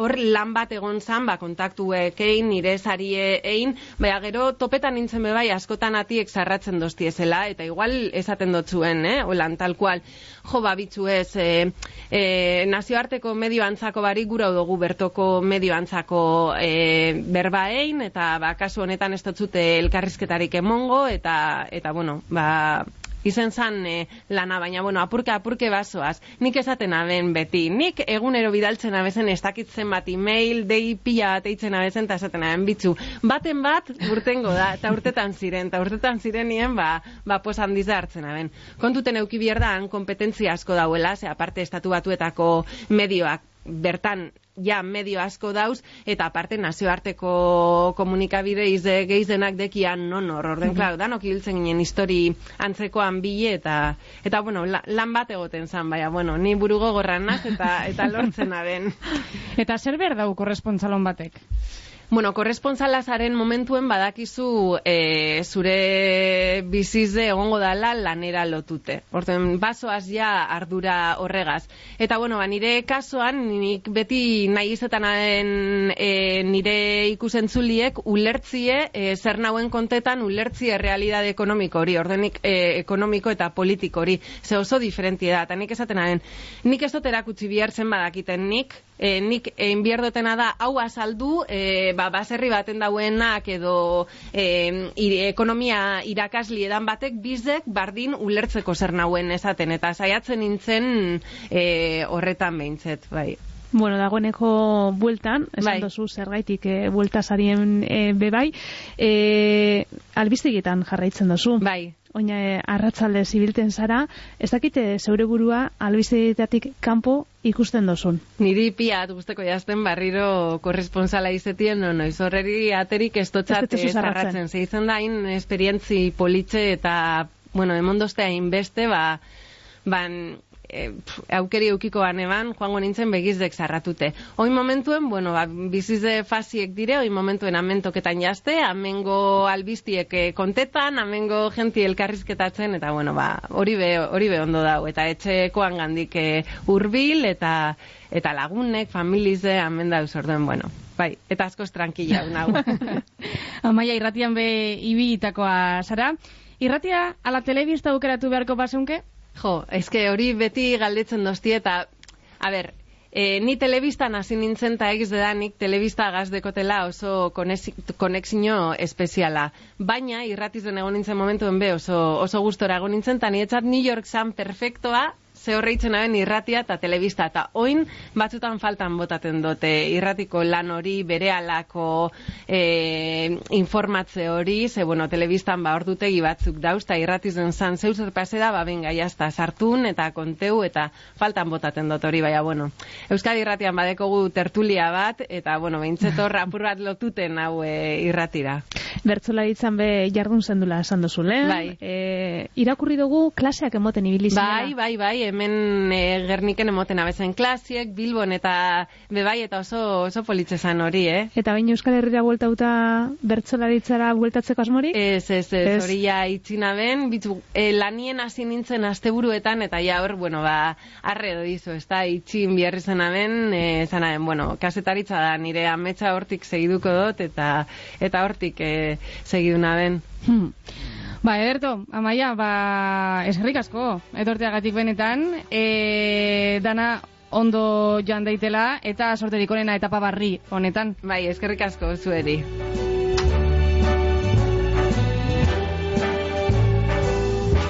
hor lan bat egon zan, ba, kontaktuekein, nire sarie egin, baina gero topetan nintzen bebai askotan atiek zarratzen dostiezela, eta igual esaten dotzuen, eh, holan, tal kual, jo, ba, bitzu ez, e, e, nazioarteko medio antzako barik gura dugu bertoko medio antzako e, berba egin, eta ba, kasu honetan ez dotzute elkarrizketarik emongo, eta, eta bueno, ba, izen zan e, lana, baina, bueno, apurke, apurke basoaz. Nik esaten aben beti. Nik egunero bidaltzen abezen ez dakitzen bat e-mail, dei pila bat eitzen abezen, eta esaten aben bitzu. Baten bat, urtengo da, eta urtetan ziren, eta urtetan zirenien, ba, ba pos handiz da hartzen aben. Kontuten euki bierdan, kompetentzia asko dauela, ze aparte estatu batuetako medioak bertan ja medio asko dauz, eta aparte nazioarteko komunikabide izde geizenak dekian non hor, orden, klar, danok hiltzen ginen histori antzekoan bile, eta, eta bueno, la- lan bat egoten zan, baina, bueno, ni burugo gorran naz, eta, eta lortzen aben. Eta zer behar dau korrespontsalon batek? Bueno, korrespontsala zaren momentuen badakizu e, zure bizizde egongo dala lanera lotute. Orten, basoaz ja ardura horregaz. Eta, bueno, ba, nire kasuan, nik beti nahi izetanaren e, nire ikusentzuliek ulertzie e, zer nauen kontetan ulertzie realidade ekonomiko hori, ordenik e, ekonomiko eta politiko hori. Ze oso diferentia da, eta nik esaten aren, nik ez dut erakutsi bihartzen badakiten nik, e, nik egin behar dutena da hau azaldu, e, ba, baserri baten dauenak edo e, iri- ekonomia irakasli edan batek bizdek bardin ulertzeko zer nauen esaten, eta saiatzen nintzen e, horretan behintzet, bai. Bueno, dagoeneko bueltan, esan Bai. dozu zergaitik e, buelta sarien e, bebai, e, albistegietan jarraitzen dozu. Bai. Oina e, arratzalde zibilten zara, ez dakite zeure burua albistegietatik kanpo ikusten dozun. Niri piat guzteko jazten barriro korresponsala izetien, no, noiz horreri aterik ez Ez dutxat dituzu eh, zarratzen. zarratzen. Ze izan da hain esperientzi politxe eta, bueno, emondostea hainbeste, ba, ban, e, aukeri eukiko eban, joango nintzen begizdek zarratute. Oin momentuen, bueno, ba, bizize fasiek dire, oin momentuen amentoketan jazte, amengo albiztiek eh, kontetan, amengo genti elkarrizketatzen, eta bueno, ba, hori be, hori be ondo dau, eta etxekoan gandik eh, hurbil eta eta lagunek, familize, amen dauz orduen, bueno, bai, eta askoz tranquila nau. Amaia, irratian be ibilitakoa zara. Irratia ala telebista aukeratu beharko basunke? Jo, eske hori beti galdetzen dosti eta, a ber, e, ni telebistan hasi nintzen ta egiz dedanik telebista gazdekotela oso konexi- konexio espeziala. Baina irratizen egon nintzen momentuen be oso, oso gustora egon nintzen, ta nietzat New York zan perfektoa, ze horreitzen haben irratia eta telebista. Eta oin batzutan faltan botaten dute irratiko lan hori, bere alako e, informatze hori, ze bueno, telebistan ba ordutegi batzuk dauz, eta irratizen zan zeu zer pase da, ba benga, jazta, sartun eta konteu eta faltan botaten dut hori, baina bueno. Euskadi irratian badekogu tertulia bat, eta bueno, beintzetor apur bat lotuten hau e, irratira. Bertzolaritzan be jardun zendula esan duzu, lehen? Bai. E, irakurri dugu klaseak emoten ibili zinela. Bai, bai, bai, hemen e, Gerniken emoten abezen klasiek, Bilbon eta bebai eta oso oso politzezan hori, eh? Eta baina Euskal Herrira bueltauta bertsolaritzara bueltatzeko asmorik? Ez, ez, ez, hori ja itzina ben, bitzu, e, lanien hasi nintzen asteburuetan, eta ja hor, bueno, ba, arre edo izo, ez da, itxin biharri zena ben, e, zena ben, bueno, kasetaritza da, nire ametsa hortik segiduko dut, eta eta hortik e, segiduna ben. Hmm. Ba, ederto, amaia, ba, eskerrik asko, etorteagatik benetan, e, dana ondo joan daitela, eta sorterik onena etapa barri honetan. Bai, eskerrik asko zueri.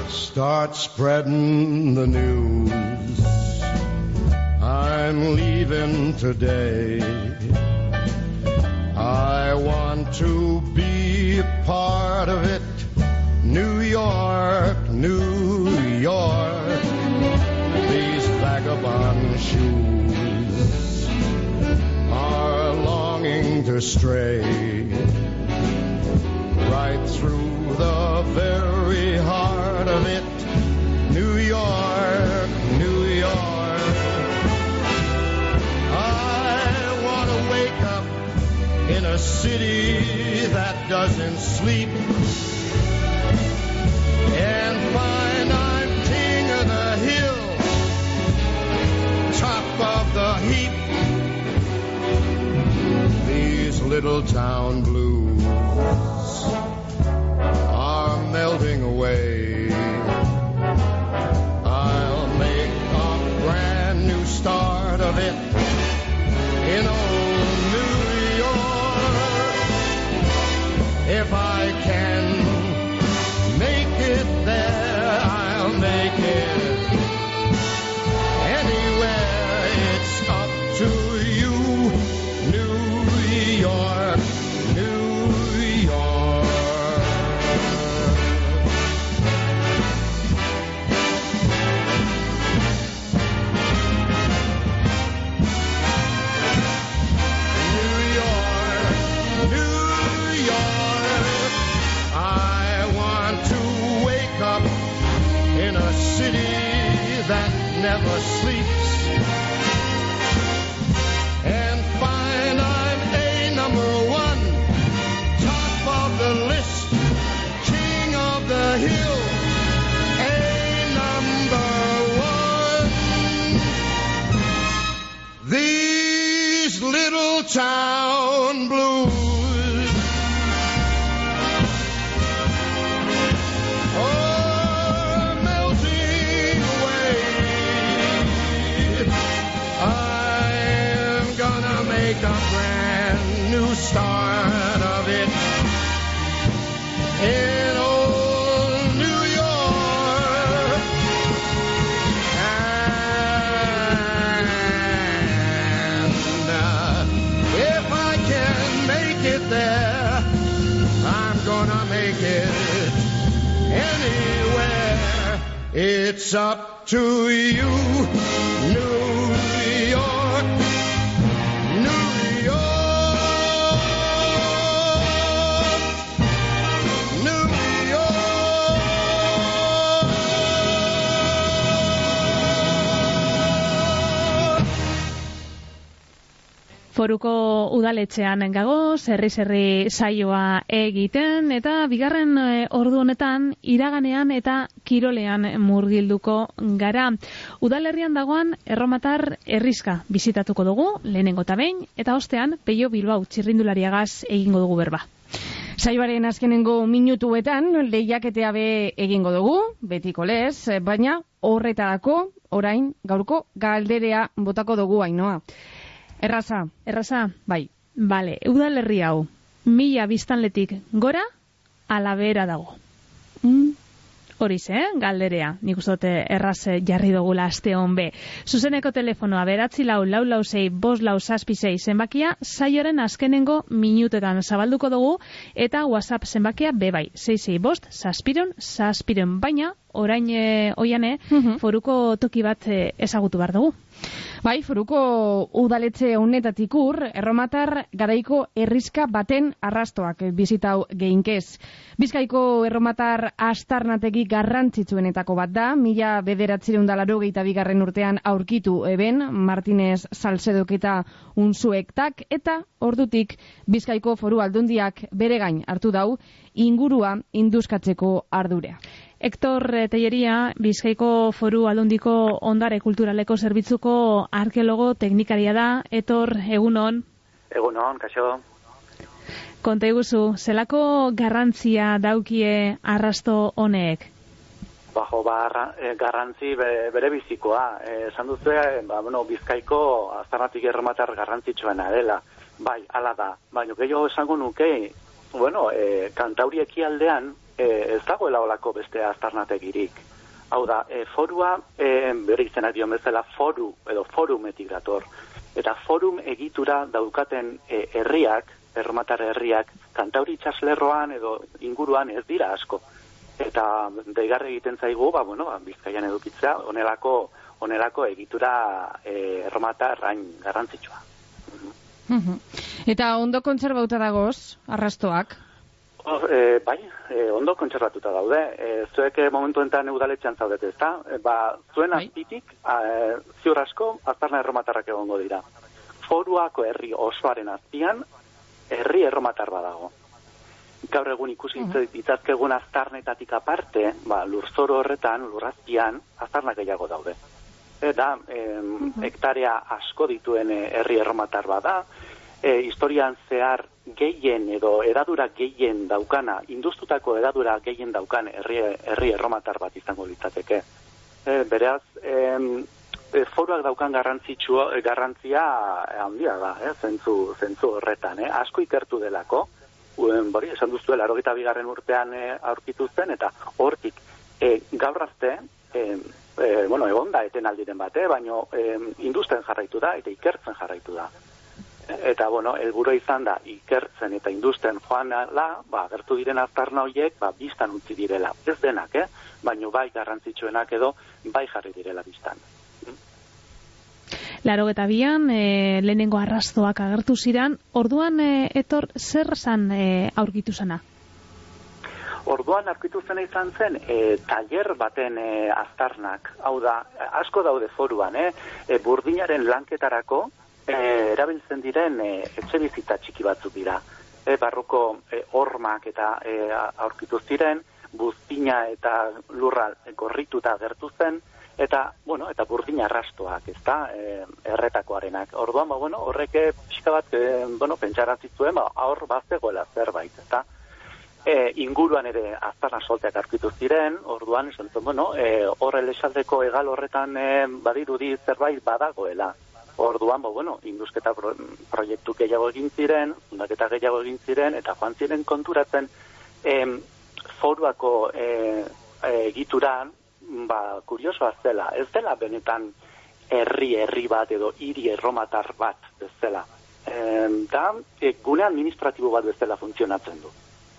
Start spreading the news. I'm leaving today. I want to be a part of it. New York, New York. These vagabond shoes are longing to stray right through the very heart of it. New York, New York. I want to wake up in a city that doesn't sleep and find I'm king of the hill, top of the heap. These little town blues are melting away. Never up Foruko udaletxean gago, zerri-zerri saioa egiten, eta bigarren eh, ordu honetan, iraganean eta kirolean murgilduko gara. Udalerrian dagoan, erromatar erriska bizitatuko dugu, lehenengo eta behin, eta ostean, peio bilbao txirrindulariagaz egingo dugu berba. Saioaren azkenengo minutuetan lehiaketea be egingo dugu, betiko lez, baina horretarako orain gaurko galderea botako dugu ainoa. Erraza, Erraza, bai. Bale, udalerri hau, mila biztanletik gora, alabera dago. Mm. Horiz, eh? Galderea. Nik uste dut erraz eh, jarri dugula aste hon be. Zuzeneko telefonoa beratzi lau, lau lau zei, bos lau zazpi zei zenbakia, saioren azkenengo minutetan zabalduko dugu, eta WhatsApp zenbakia be bai. Zei zei bost, zazpiron, zazpiron, baina, orain e, oiane, Mhm. foruko toki bat eh, ezagutu behar dugu. Bai, foruko udaletxe honetatik ur, erromatar garaiko erriska baten arrastoak bizitau geinkez. Bizkaiko erromatar astarnategi garrantzitsuenetako bat da, mila bederatzireun dalaro bigarren urtean aurkitu eben, Martinez Salsedok eta unzuektak, eta ordutik Bizkaiko foru aldundiak bere gain hartu dau, ingurua induskatzeko ardurea. Hector Telleria, Bizkaiko Foru Aldundiko Ondare Kulturaleko Zerbitzuko arkeologo teknikaria da. Etor, egunon, Egunon, kaixo. konta iguzu, zelako garrantzia daukie arrasto honek? Bajo ba, eh, garrantzi be, bere bizikoa. Eh, esan duzu, ba, bueno, bizkaiko aztarnatik erromatar garrantzitsuena dela. Bai, ala da. Baina gehiago esango nuke, bueno, eh, kantauri ekialdean eh, ez dagoela olako beste aztarnategirik. Hau da, eh, forua, eh, bere izena dio bezala foru, edo forumetik dator. Eta forum egitura daukaten eh, herriak, erromatar herriak, kantauri itxaslerroan edo inguruan ez dira asko. Eta deigarri egiten zaigu, ba, bueno, ba, bizkaian edukitzea, onelako, onelako egitura eh, erromatar hain garrantzitsua. Eta ondo kontserbauta dagoz, arrastoak? Oh, e, bai, e, ondo kontserbatuta daude. E, zuek e, momentu enten udaletxean zaudete, ezta? E, ba, zuen azpitik, a, e, ziur asko, aztarna erromatarrak egongo dira. Foruako herri osoaren azpian, herri erromatar badago. Gaur egun ikusi uh ditzazkegun aztarnetatik aparte, ba, lurzoro horretan, lurrazpian, aztarnak gehiago daude. Eta, em, hektarea asko dituen herri erromatar bada, e, historian zehar gehien edo edadura gehien daukana, industutako edadura gehien daukan herri, herri erromatar bat izango litzateke. E, beraz, em, e, foruak daukan garrantzitsua, e, garrantzia handia da, eh, zentzu, zentzu horretan, eh, asko ikertu delako, uen, bori, esan duztu, larogeta bigarren urtean e, aurkitu zen, eta hortik, e, gaur arte, e, e, bueno, egon da eten aldiren bate, baino e, industen jarraitu da, eta ikertzen jarraitu da. Eta, bueno, helburua izan da, ikertzen eta industen joan la, ba, gertu diren aztarna horiek, ba, biztan utzi direla. Ez denak, eh? Baino bai garrantzitsuenak edo, bai jarri direla biztan. Laro eta bian, e, lehenengo arrastoak agertu ziran, orduan, e, etor, zer zan e, aurkitu zana? Orduan aurkitu zena izan zen, e, taller baten e, aztarnak. Hau da, asko daude foruan, eh? E, burdinaren lanketarako, e, erabiltzen diren e, etxe bizitza txiki batzuk dira. E, barruko e, hormak eta e, aurkitu ziren, buztina eta lurra gorrituta gertu zen, eta, bueno, eta burdina arrastoak, ezta, e, erretakoarenak. Orduan, ba, bueno, horrek pixka bat, e, bueno, pentsarazitzuen, ba, aur bazegoela zerbait, ezta. E, inguruan ere aztarna solteak aurkitu ziren, orduan, esan bueno, e, horre lesaldeko egal horretan e, badirudi zerbait badagoela. Orduan, bo, bueno, indusketa pro, proiektu gehiago egin ziren, fundaketa gehiago egin ziren, eta joan ziren konturatzen, em, foruako e, e, ba, kuriosoa zela, ez dela benetan herri herri bat edo hiri erromatar bat bezala. Em, da, e, gune administratibo bat bezala funtzionatzen du.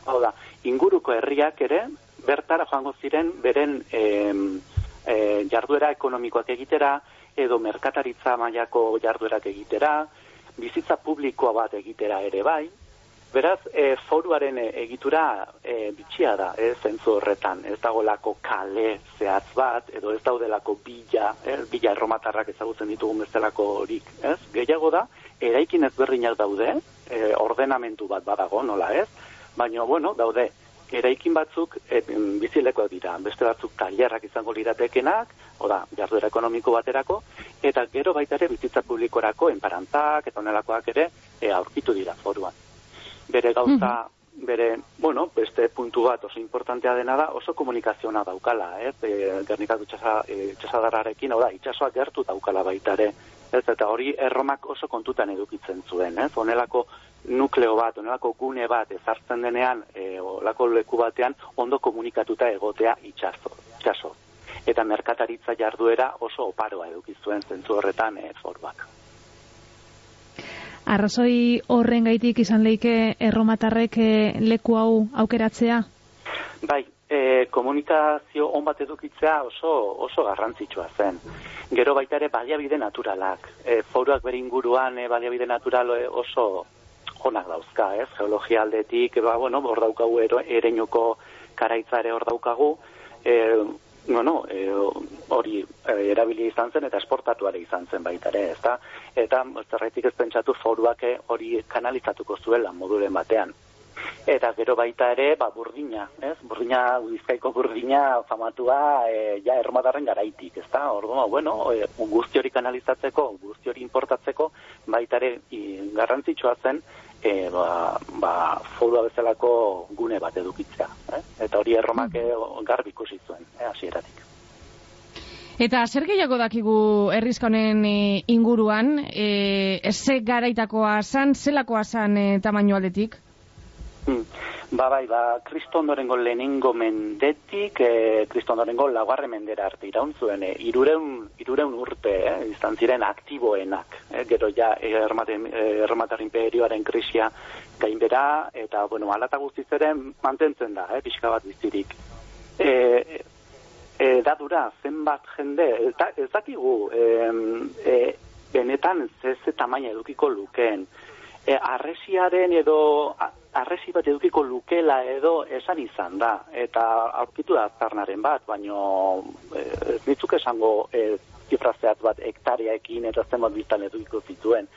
Hau da, inguruko herriak ere, bertara joango ziren beren em, e, jarduera ekonomikoak egitera, edo merkataritza mailako jarduerak egitera, bizitza publikoa bat egitera ere bai, Beraz, e, foruaren e, egitura e, bitxia da, ez, zentzu horretan. Ez dagolako kale zehatz bat, edo ez daudelako bila, ez, bila erromatarrak ezagutzen ditugun bezalako horik, ez? Gehiago da, eraikin ezberdinak daude, e, ordenamentu bat badago, nola ez? Baina, bueno, daude, eraikin batzuk e, bizilekoak dira, beste batzuk tailerrak izango liratekenak, oda, jarduera ekonomiko baterako, eta gero baita ere bizitza publikorako, enparantzak, eta onelakoak ere, e, aurkitu dira foruan bere gauza, bere, bueno, beste puntu bat oso importantea dena da, oso komunikazioa daukala, ez? E, Gernika itxasa, e, itxasadarrarekin, hau da, itxasoa gertu daukala baita ere, ez? Eta hori erromak oso kontutan edukitzen zuen, ez? Honelako nukleo bat, honelako gune bat ezartzen denean, e, olako leku batean, ondo komunikatuta egotea itxaso, itxaso. Eta merkataritza jarduera oso oparoa edukizuen zentzu horretan e, forbak. Arrazoi horren gaitik izan leike erromatarrek eh, leku hau aukeratzea? Bai, e, komunikazio on bat edukitzea oso oso garrantzitsua zen. Gero baita ere baliabide naturalak. E, foruak bere inguruan e, baliabide natural e, oso onak dauzka, ez? Geologia aldetik, ba, bueno, hor daukagu ereinoko karaitza ere hor daukagu, e, bueno, e, hori e, erabili izan zen eta esportatuare izan zen baita ere, ezta? Eta zerraitik ez pentsatu foruak hori kanalizatuko zuela moduren batean. Eta gero baita ere, ba, burdina, ez? Burdina, bizkaiko burdina famatua e, ja erromatarren garaitik, ezta? Orduan, bueno, e, guzti hori kanalizatzeko, guzti hori importatzeko, baita ere i, garrantzitsua zen, e, ba, ba, forua bezalako gune bat edukitzea. Eh? Eta hori erromak eh, garbi ikusi zuen, eh, hasieratik. Eta zer gehiago dakigu herrizka honen inguruan, e, ze garaitakoa zan, zelakoa zan e, tamaino aldetik? Hmm. Ba, bai, ba, kristondorengo lehenengo mendetik, e, kristondorengo lagarre mendera arte iraun zuen, e, irureun, irureun urte, eh, izan ziren aktiboenak, eh, gero ja, erromatar imperioaren krisia gainbera, eta, bueno, alata guztiz ere mantentzen da, eh, pixka bat bizirik. E, e, dadura, zenbat jende, eta ez dakigu, e, e, benetan ze ze tamaina edukiko lukeen, e, arresiaren edo arresi bat edukiko lukela edo esan izan da, eta aurkitu da aztarnaren bat, baino e, ez ditzuk esango e, zifrazeat bat hektareekin eta zenbat biztan edukiko zituen.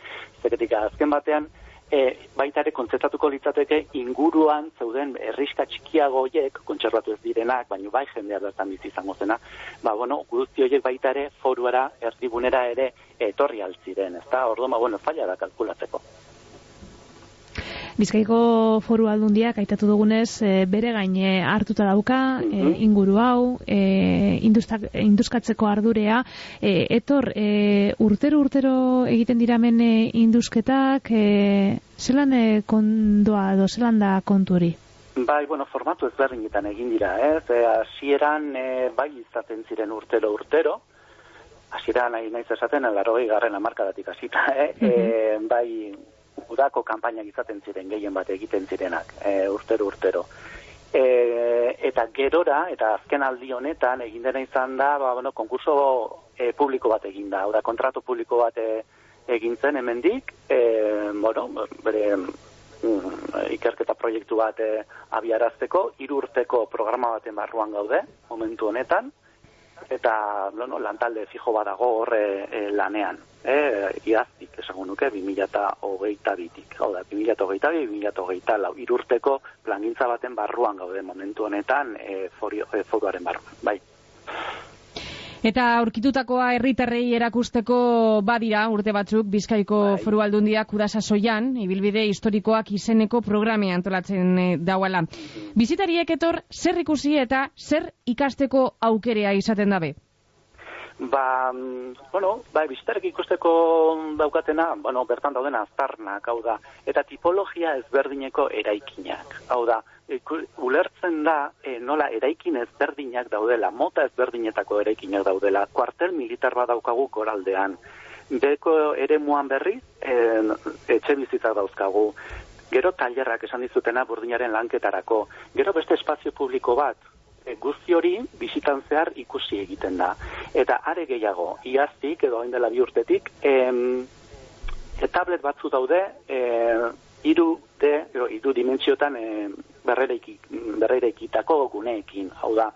Zeketik azken batean, e, baita ere kontzetatuko litzateke inguruan zeuden herriska txikiago hoiek, kontserbatu ez direnak, baino bai jendea bertan bizi izango zena, ba, bueno, guzti horiek baita ere foruara, erdibunera ere etorri altziren, ezta? Orduan, ba, bueno, falla da kalkulatzeko. Bizkaiko foru aldundiak aitatu dugunez e, bere gaine hartuta dauka e, inguru hau, e, industak, induskatzeko ardurea, e, etor e, urtero urtero egiten diramen e, indusketak, e, zelan e, kondoa edo zelan da kontu hori? Bai, bueno, formatu ezberdinetan egin dira, ez? Hasieran e, bai izaten ziren urtero urtero, hasieran nahi naiz esaten, larogei garren amarkadatik hasita, eh? e, bai udako kanpainak izaten ziren gehien bat egiten zirenak, e, urtero urtero. E, eta gerora, eta azken aldi honetan, egin dena izan da, ba, bueno, konkurso e, publiko bat egin da, da kontratu publiko bat e, egin zen hemendik, e, bueno, bere mm, ikerketa proiektu bat e, abiarazteko, hiru urteko programa baten barruan gaude, momentu honetan, eta bueno, lantalde fijo badago horre e, lanean. E, iaztik, esango nuke, 2008 bitik. Hau da, 2008 bi, 2008 lau. Irurteko plangintza baten barruan gaude momentu honetan e, forio, e, barruan. Bai. Eta aurkitutakoa herritarrei erakusteko badira urte batzuk Bizkaiko Bai. Foru Aldundiak Udasasoian ibilbide historikoak izeneko programe antolatzen e, dauala. Bizitariek etor zer ikusi eta zer ikasteko aukerea izaten dabe. Ba, mm, bueno, ba, bizitarik ikusteko daukatena, bueno, bertan daudena aztarnak, hau da, eta tipologia ezberdineko eraikinak, hau da, ulertzen da e, nola eraikin ezberdinak daudela, mota ezberdinetako eraikinak daudela, kuartel militar bat daukagu koraldean, beko eremuan berri, e, etxe bizitzak dauzkagu, gero tailerrak esan dizutena burdinaren lanketarako, gero beste espazio publiko bat, guzti hori bizitan zehar ikusi egiten da. Eta are gehiago, iaztik edo hain dela bi urtetik, em, e, tablet batzu daude, e, iru de, edo, iru dimentsiotan e, berreraiki, berreraikitako guneekin, hau da,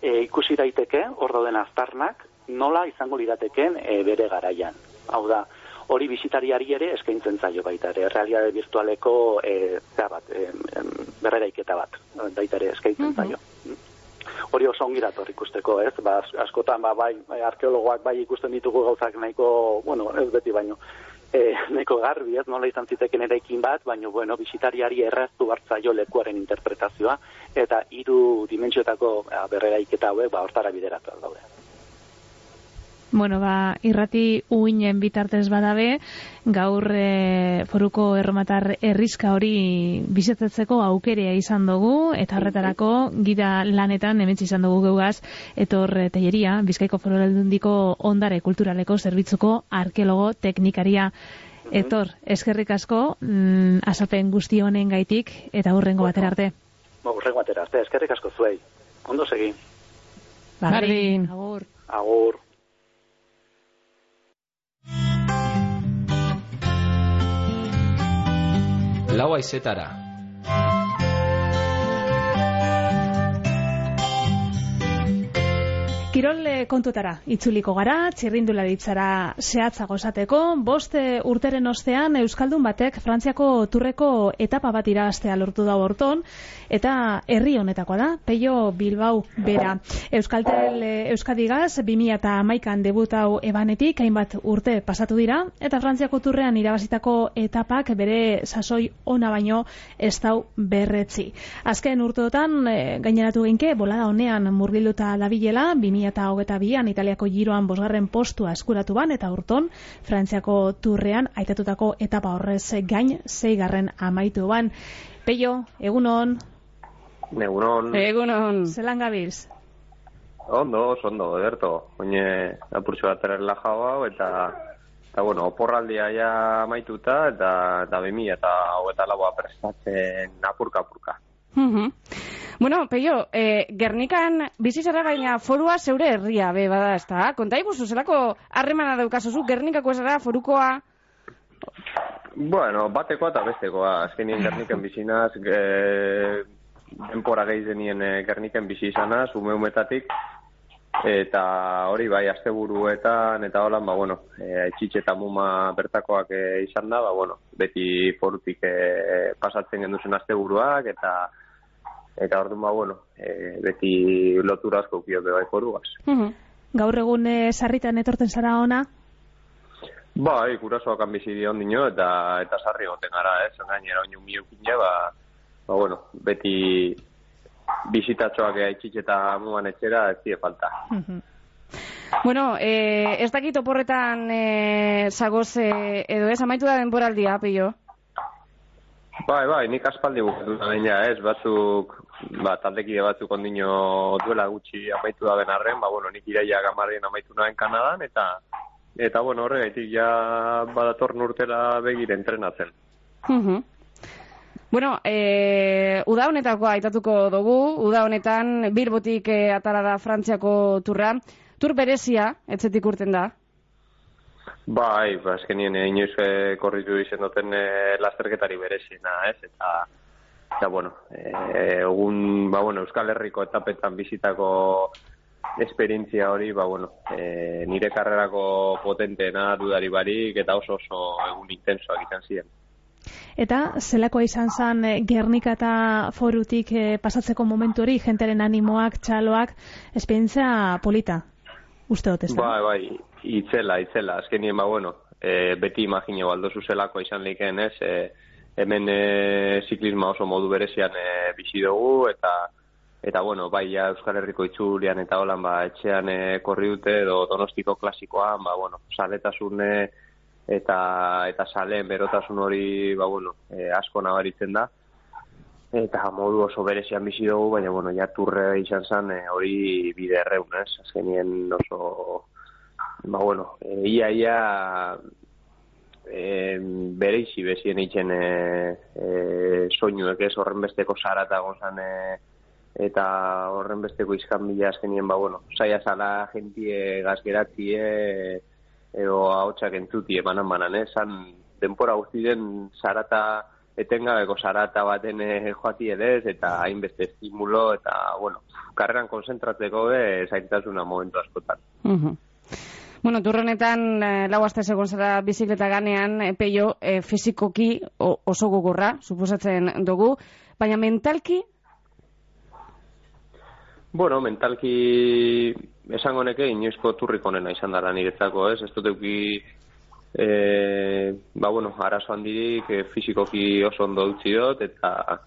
e, ikusi daiteke, hor dauden aztarnak, nola izango lirateken e, bere garaian. Hau da, hori bisitariari ere eskaintzen zaio baita ere, realitate virtualeko e, bat, e, berreraiketa bat, baita ere eskaintzen zaio. Hori oso ongi dator ikusteko, ez? Ba, as- askotan, ba, bai, bai, arkeologoak bai ikusten ditugu gauzak nahiko, bueno, ez beti baino, e, nahiko garbi, ez? Nola izan ziteken eraikin bat, baino, bueno, bisitariari erraztu hartzaio lekuaren interpretazioa, eta hiru dimentsioetako ba, berreraiketa hauek, ba, hortara bideratuak daude. Bueno, ba, irrati uinen bitartez badabe, gaur e, foruko erromatar herrizka hori bizitatzeko aukerea izan dugu, eta horretarako gida lanetan hementsi izan dugu geugaz, etor e, teieria, Bizkaiko Foraldundiko ondare kulturaleko zerbitzuko arkeologo teknikaria. Etor, eskerrik asko, mm, azapen guzti honen gaitik, eta hurrengo batera arte. Ba, urrengo atera arte, eskerrik asko zuei. Ondo segi. Bardin. Agur. Agur. Lau haizetara. Kirol eh, kontutara itzuliko gara, txirrindularitzara zehatzago esateko, bost eh, urteren ostean Euskaldun batek Frantziako turreko etapa bat irabaztea lortu da horton, eta herri honetakoa da, Peio Bilbao bera. Euskaltel eh, Euskadigaz 2011an debutau ebanetik, hainbat urte pasatu dira, eta Frantziako turrean irabazitako etapak bere sasoi ona baino ez dau berretzi. Azken urteotan gaineratu genke, bolada honean murgilduta dabilela, 2022an Italiako giroan bosgarren postua eskuratu ban, eta urton Frantziako turrean aitatutako etapa horrez gain zeigarren amaitu ban. Peio, egunon, Egunon, Egunon. zelan gabilz? ondo, oso ondo, ederto. Oine, apurtxo bat errelajau eta, eta bueno, oporraldia ja amaituta, eta, eta bimi, eta hau eta laboa prestatzen apurka-apurka. Mhm. Bueno, Peio, eh, Gernikan bizi zara gaina forua zeure herria be bada, ezta? Konta iguzu, zelako harremana daukazuzu, Gernikako zara forukoa... Bueno, batekoa eta bestekoa. Azkenien Gerniken bizinaz, e, denpora gehi zenien e, Gerniken bizi izanaz, ume umetatik, eta hori bai, asteburuetan, eta holan, ba, bueno, e, muma bertakoak e, izan da, ba, bueno, beti forutik e, pasatzen genduzen asteburuak, eta eta orduan, ba, bueno, e, beti lotura asko ukio be bai foruaz. Mhm. Gaur egun eh, sarritan etorten zara ona, Bai, gurasoak han bizi dion dino, eta, eta sarri goten gara, ez? Gainera, oinu miukine, ba, ba, bueno, beti bizitatxoak eitxitxe eta muan etxera, ez die falta. Bueno, eh, ez dakit oporretan eh, zagoz eh, edo ez amaitu da denboraldia, Peio. Bai, bai, nik aspaldi bukatu da baina, ez, batzuk, ba, taldekide batzuk ondino duela gutxi amaitu da ben arren, ba, bueno, nik iraia gamarrien amaitu nahen Kanadan, eta, eta, bueno, horregaitik ja badator urtera begire entrenatzen. Mhm. Bueno, eh, uda honetako aitatuko dugu, uda honetan Bilbotik eh, atara da Frantziako turra. Tur berezia, etzetik urten da. Bai, ba, eskenien eh, inoiz eh, korritu izen duten eh, lasterketari bereziena, ez? Eta, eta bueno, eh, egun, ba, bueno, Euskal Herriko etapetan bizitako esperientzia hori, ba, bueno, eh, nire karrerako potenteena dudari barik, eta oso oso egun intensoak izan ziren. Eta zelakoa izan zen eh, Gernika eta forutik eh, pasatzeko momentu hori, jenteren animoak, txaloak, esperientzia polita, uste dut ez da? Bai, bai, itzela, itzela, azkenien, ba, bueno, e, beti imagino baldo zuzelako izan liken, ez, e, hemen e, ziklisma oso modu berezian e, bizi dugu, eta eta bueno, bai ja Euskal Herriko itzulian eta holan ba etxean e, korri dute edo Donostiko klasikoan, ba bueno, saletasune eta eta saleen berotasun hori ba bueno, e, asko nabaritzen da eta modu oso berezian bizi dugu, baina bueno, ja turre izan zen e, hori bide erreun, ez? Azkenien oso ba bueno, e, ia ia e, bere izi bezien eitzen e, e, soinuek ez horren besteko sarata gozan e, eta horren besteko izkan bila azkenien, ba, bueno, saia zala gentie gazgeratie edo haotxak entzuti emanan banan, eh? Zan denpora guzti den sarata etengabeko sarata baten joati edez, eta hainbeste estimulo, eta, bueno, karreran konzentratzeko be, zaintasuna momentu askotan. Mhm. Bueno, turronetan eh, lau aste segon zara bizikleta ganean, eh, peio, eh, fizikoki o, oso gogorra, suposatzen dugu, baina mentalki, Bueno, mentalki esango neke inoizko turrik onena izan dara niretzako, ez? Ez dut euki, e, ba, bueno, arazo handirik e, fizikoki oso ondo utzi dut, eta,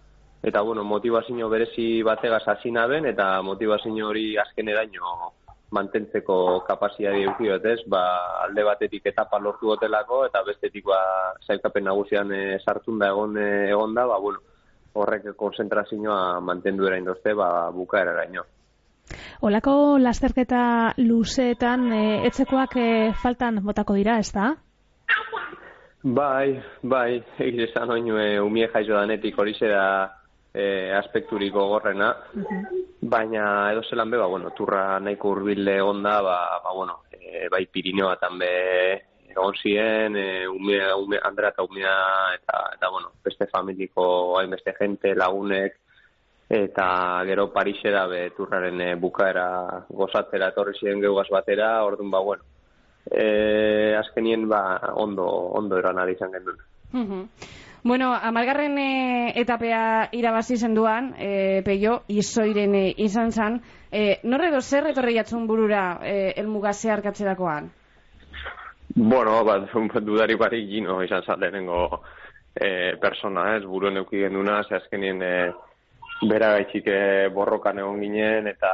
eta bueno, motivazio berezi bategaz hasi naben, eta motivazio hori azken eraino mantentzeko kapasitate eduki ez? Ba, alde batetik etapa lortu gotelako, eta bestetik ba, zailkapen nagusian e, sartun da egon, e, egon da, ba, bueno, horrek konzentrazioa mantendu erain dozte, ba, bukaera eraino. Olako lasterketa luzeetan e, etzekoak e, faltan botako dira, ez da? Bai, bai, egiz esan oinu e, umie jaizo danetik hori da e, aspekturik gogorrena, baina edo zelan be, ba, bueno, turra nahiko urbilde onda, ba, ba, bueno, e, bai Pirineoa tanbe egon ziren, e, umea, umea, Andra eta umea, eta, eta, bueno, beste familiko, hainbeste jente, lagunek, eta gero Parisera be turraren e, bukaera gozatzera etorri ziren geugaz batera, orduan ba, bueno, e, azkenien ba, ondo, ondo eran ari izan gendun. Mhm. Bueno, amargarren e, etapea irabazi zenduan, e, peio, izoiren e, izan zan, e, norre zer etorri jatzun burura e, elmuga zeharkatzerakoan? Bueno, ba, dudari barik gino izan zan lehenengo e, persona, ez, buruen euki genduna, ze azkenien e, bera gaitxik e, borrokan egon ginen, eta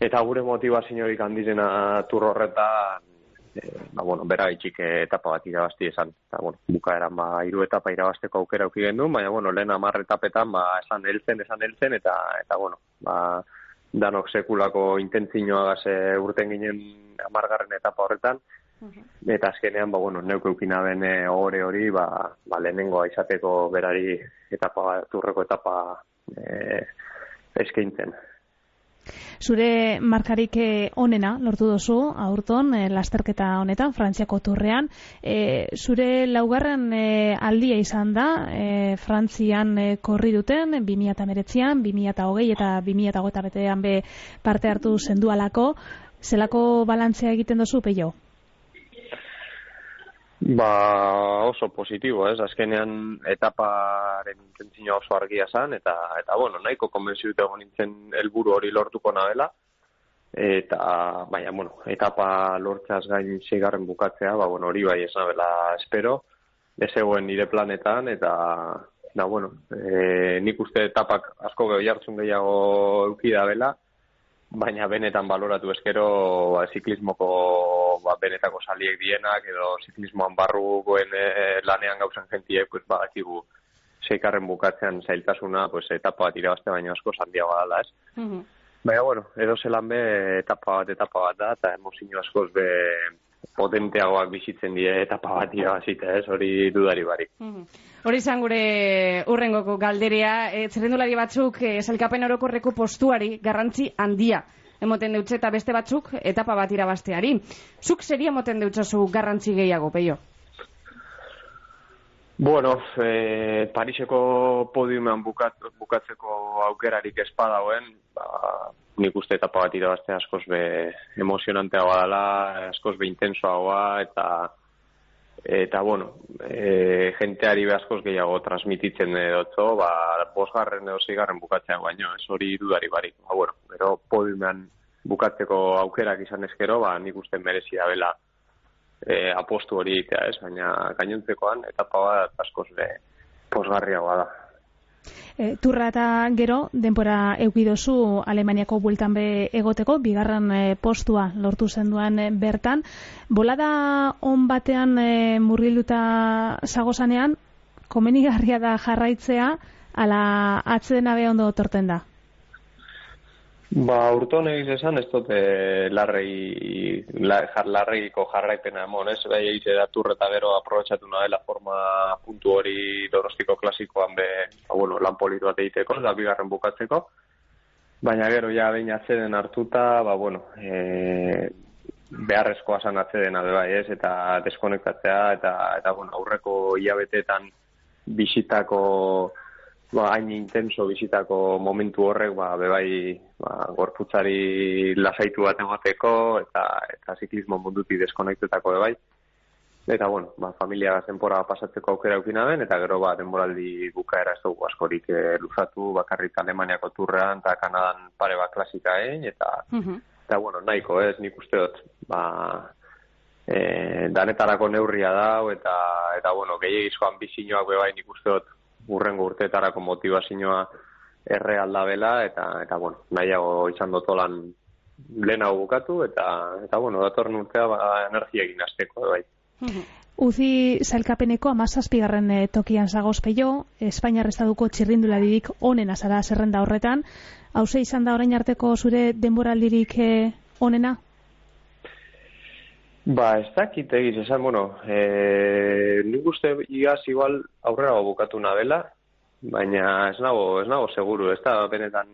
eta gure motivaziorik handizena tur horretan, e, ba, bueno, bera gaitxik etapa bat irabazti esan, eta, bueno, bukaeran, ba, iru etapa irabazteko aukera euki gendu, baina, bueno, lehen amarre etapetan, ba, esan heltzen, esan heltzen, eta, eta bueno, ba, danok sekulako intentzinoa gaze urten ginen amargarren etapa horretan, Eta azkenean, ba, bueno, neuk eukina ben e, ore hori, ba, ba, lehenengoa izateko berari etapa, turreko etapa e, eskaintzen. Zure markarik eh, onena lortu dozu aurton eh, lasterketa honetan Frantziako turrean. Eh, zure laugarren eh, aldia izan da eh, Frantzian eh, korri duten 2019an, 2020 eta 2020 betean be parte hartu zendualako. Zelako balantzea egiten dozu peio? Ba, oso positibo, ez? Azkenean etaparen intentzioa oso argia zan, eta, eta bueno, nahiko konbentziute egon nintzen helburu hori lortuko nabela. Eta, baina, bueno, etapa lortzeaz gain zigarren bukatzea, ba, bueno, hori bai esan bela espero, ez egoen nire planetan, eta, da, bueno, e, nik uste etapak asko gehi hartzun gehiago eukida bela, baina benetan baloratu eskero ba, ziklismoko ba, benetako saliek dienak edo ziklismoan barrugoen e, lanean gauzan jentiek pues, badakigu seikarren bukatzean zailtasuna pues, etapa bat irabazte baino asko zandiagoa dala, ez? Mhm. Baina, bueno, edo zelan be etapa bat, etapa bat da, eta emozio askoz be potenteagoak bizitzen die etapa bat irabazita, ez? Hori dudari barik. Mhm. Hori izan gure urrengoko galderea, e, zerrendulari batzuk e, sailkapen orokorreko postuari garrantzi handia emoten deutze eta beste batzuk etapa bat irabazteari. Zuk seria emoten deutzozu garrantzi gehiago, peio? Bueno, e, Pariseko podiumean bukat, bukatzeko aukerarik espadagoen, ba, nik uste etapa bat irabazte askoz be emozionanteagoa dela, askoz be intensoagoa, eta eta bueno, e, jenteari be askoz gehiago transmititzen edotzo, ba, bosgarren edo zigarren bukatzea baino, ez hori dudari barik. Ba, bueno, pero podiumean bukatzeko aukerak izan eskero, ba, nik uste merezi da bela e, apostu hori egitea, ez? Baina gainontzekoan etapa bat askoz be posgarriagoa da. E, turra eta gero, denpora eukidozu Alemaniako bueltan be egoteko, bigarren e, postua lortu zenduan e, bertan. Bolada on batean e, murgilduta zagozanean, komenigarria da jarraitzea, ala atzedena be ondo torten da. Ba, urton egiz esan, ez dute larrei, la, jar, larreiko jarraipena emon, ez? Bai, egize da turreta gero aprobetsatu nahi forma puntu hori donostiko klasikoan be, ba, bueno, lan politu bat egiteko, da bigarren bukatzeko. Baina gero, ja, behin atzeden hartuta, ba, bueno, e, beharrezkoa zan atzedena be bai, ez? Eta deskonektatzea, eta, eta bueno, aurreko hilabetetan bisitako ba, hain intenso bizitako momentu horrek, ba, bebai, ba, gorputzari lasaitu bat emateko, eta, eta ziklismo munduti deskonektetako bebai. Eta, bueno, ba, familia zenpora pasatzeko aukera eukina den, eta gero, ba, denboraldi bukaera ez dugu askorik e, luzatu, bakarrik Alemaniako turrean, eta Kanadan pare bat klasika egin, eta, eta, bueno, nahiko, ez, nik uste dut, ba, e, danetarako neurria dau, eta, eta, bueno, gehiagizko ambizioak bebai nik uste dut, urrengo urteetarako motivazioa erreal da bela, eta, eta bueno, nahiago izan dut lan lehenago bukatu, eta, eta bueno, datorren urtea ba, energia egin azteko, bai. Uzi zailkapeneko amazazpigarren eh, tokian zagoz peio, Espainiar Estaduko txirrindularirik onen azara zerrenda horretan. Hauze izan da orain arteko zure denboraldirik eh, onena? Ba, ez dakit egiz, esan, bueno, e, nik uste igaz igual aurrera bukatu nabela, baina ez nago, ez nago seguru, ez da benetan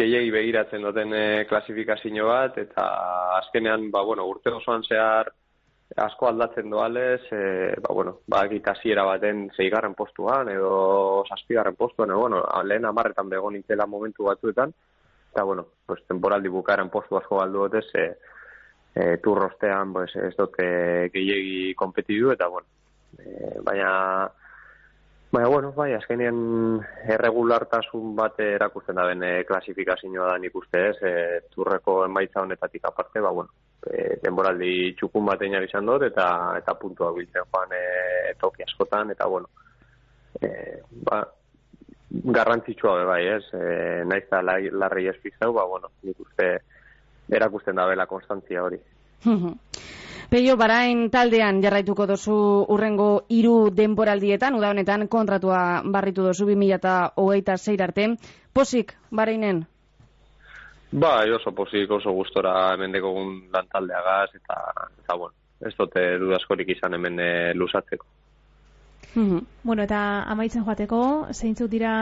gehiegi begiratzen duten e, klasifikazio bat, eta azkenean, ba, bueno, urte osoan zehar asko aldatzen doalez, e, ba, bueno, ba, gitasiera baten zeigarren postuan, edo saspigarren postuan, edo, bueno, lehen amarretan begon nintzela momentu batzuetan, eta, bueno, pues, temporaldi bukaren postu asko galdu dutez, e, e, turrostean pues, ez dute gehiegi kompetidu eta bueno, e, baina baina bueno, bai, azkenien erregulartasun bat erakusten da ben e, klasifikazioa da nik uste ez, e, turreko emaitza honetatik aparte, ba bueno, e, denboraldi txukun bat egin izan dut eta eta puntua biltzen joan e, toki askotan eta bueno, e, ba, garrantzitsua be bai, ez? E, naiz da larri ez pizau, ba bueno, nik uste erakusten da bela konstantzia hori. Peio, barain taldean jarraituko dozu urrengo hiru denboraldietan, uda honetan kontratua barritu dozu 2008 zeir arte. Posik, barainen? Ba, oso posik, oso gustora hemen dekogun lan taldeagaz, eta, eta bueno, ez dute dudaskorik izan hemen e, lusatzeko. Bueno, eta amaitzen joateko, zeintzuk dira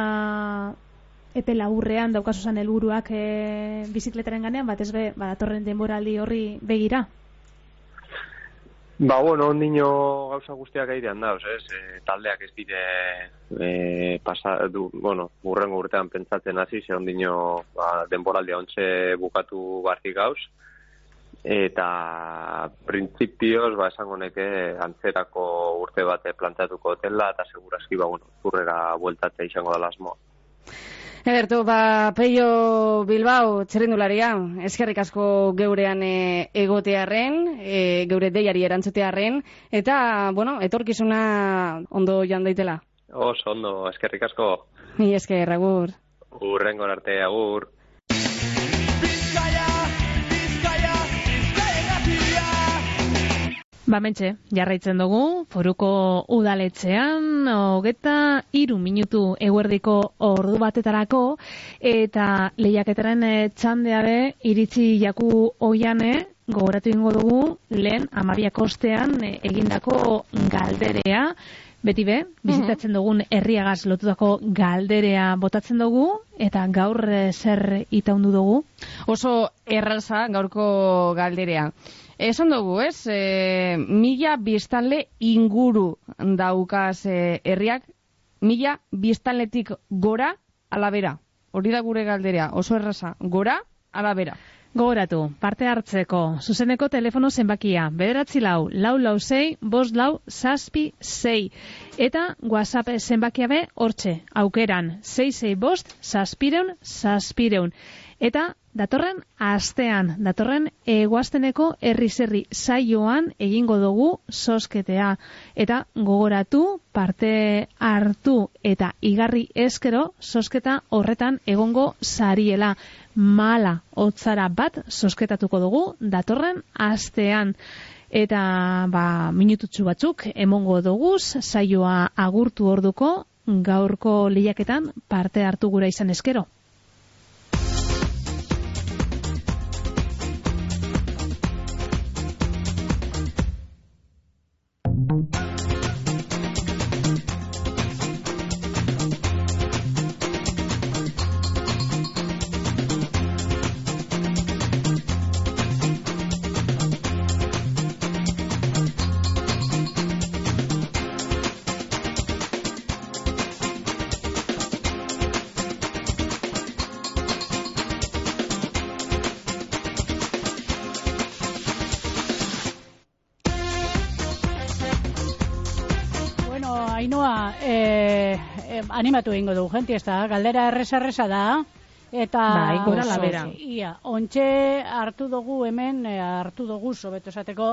epe laburrean daukazuzan helburuak e, bizikletaren ganean, bat ez be, ba, datorren denboraldi horri begira? Ba, bueno, ondino gauza guztiak aidean dauz, ez? E, taldeak ez dire e, pasa, du, bueno, urrengo urtean pentsatzen hasi, ze ondino ba, denboraldia ontxe bukatu barri gauz, eta printzipioz, ba, esango neke antzerako urte bate planteatuko hotela, eta seguraski, ba, bueno, zurrera bueltatzea izango da lasmoa. Edertu, ba, Peio Bilbao, txerrindularia, eskerrik asko geurean e, egotearren, e, geure deiari erantzutearren, eta, bueno, etorkizuna ondo joan daitela. Oso ondo, eskerrik asko. Mi esker, agur. Urrengo arte, agur. Ba, mentxe, jarraitzen dugu, foruko udaletxean, hogeta iru minutu eguerdiko ordu batetarako, eta lehiaketaren eh, txandeare iritsi jaku oiane, gogoratu ingo dugu, lehen amabiak ostean eh, egindako galderea, beti be, bizitatzen dugun herriagaz lotutako galderea botatzen dugu, eta gaur eh, zer itaundu dugu? Oso erraza gaurko galderea. Esan dugu, ez? E, mila biztanle inguru daukaz e, herriak, mila biztanletik gora alabera. Hori da gure galderea, oso erraza, gora alabera. Gogoratu, parte hartzeko, zuzeneko telefono zenbakia, bederatzi lau, lau lau zei, bost lau, zazpi zei. Eta WhatsApp zenbakia be, hortxe, aukeran, zei zei bost, zazpireun, zazpireun. Eta datorren astean, datorren eguazteneko herri-zerri saioan egingo dugu sosketea. Eta gogoratu, parte hartu eta igarri eskero sosketa horretan egongo sariela mala hotzara bat sosketatuko dugu datorren astean. Eta ba, minututsu batzuk emongo dugu saioa agurtu orduko gaurko lehiaketan parte hartu gura izan eskero. Animatu egingo dugu, gente, ez da, galdera erresa erresa da, eta... Bai, gora la bera. Ia, ontxe hartu dugu hemen, eh, hartu dugu, sobeto esateko,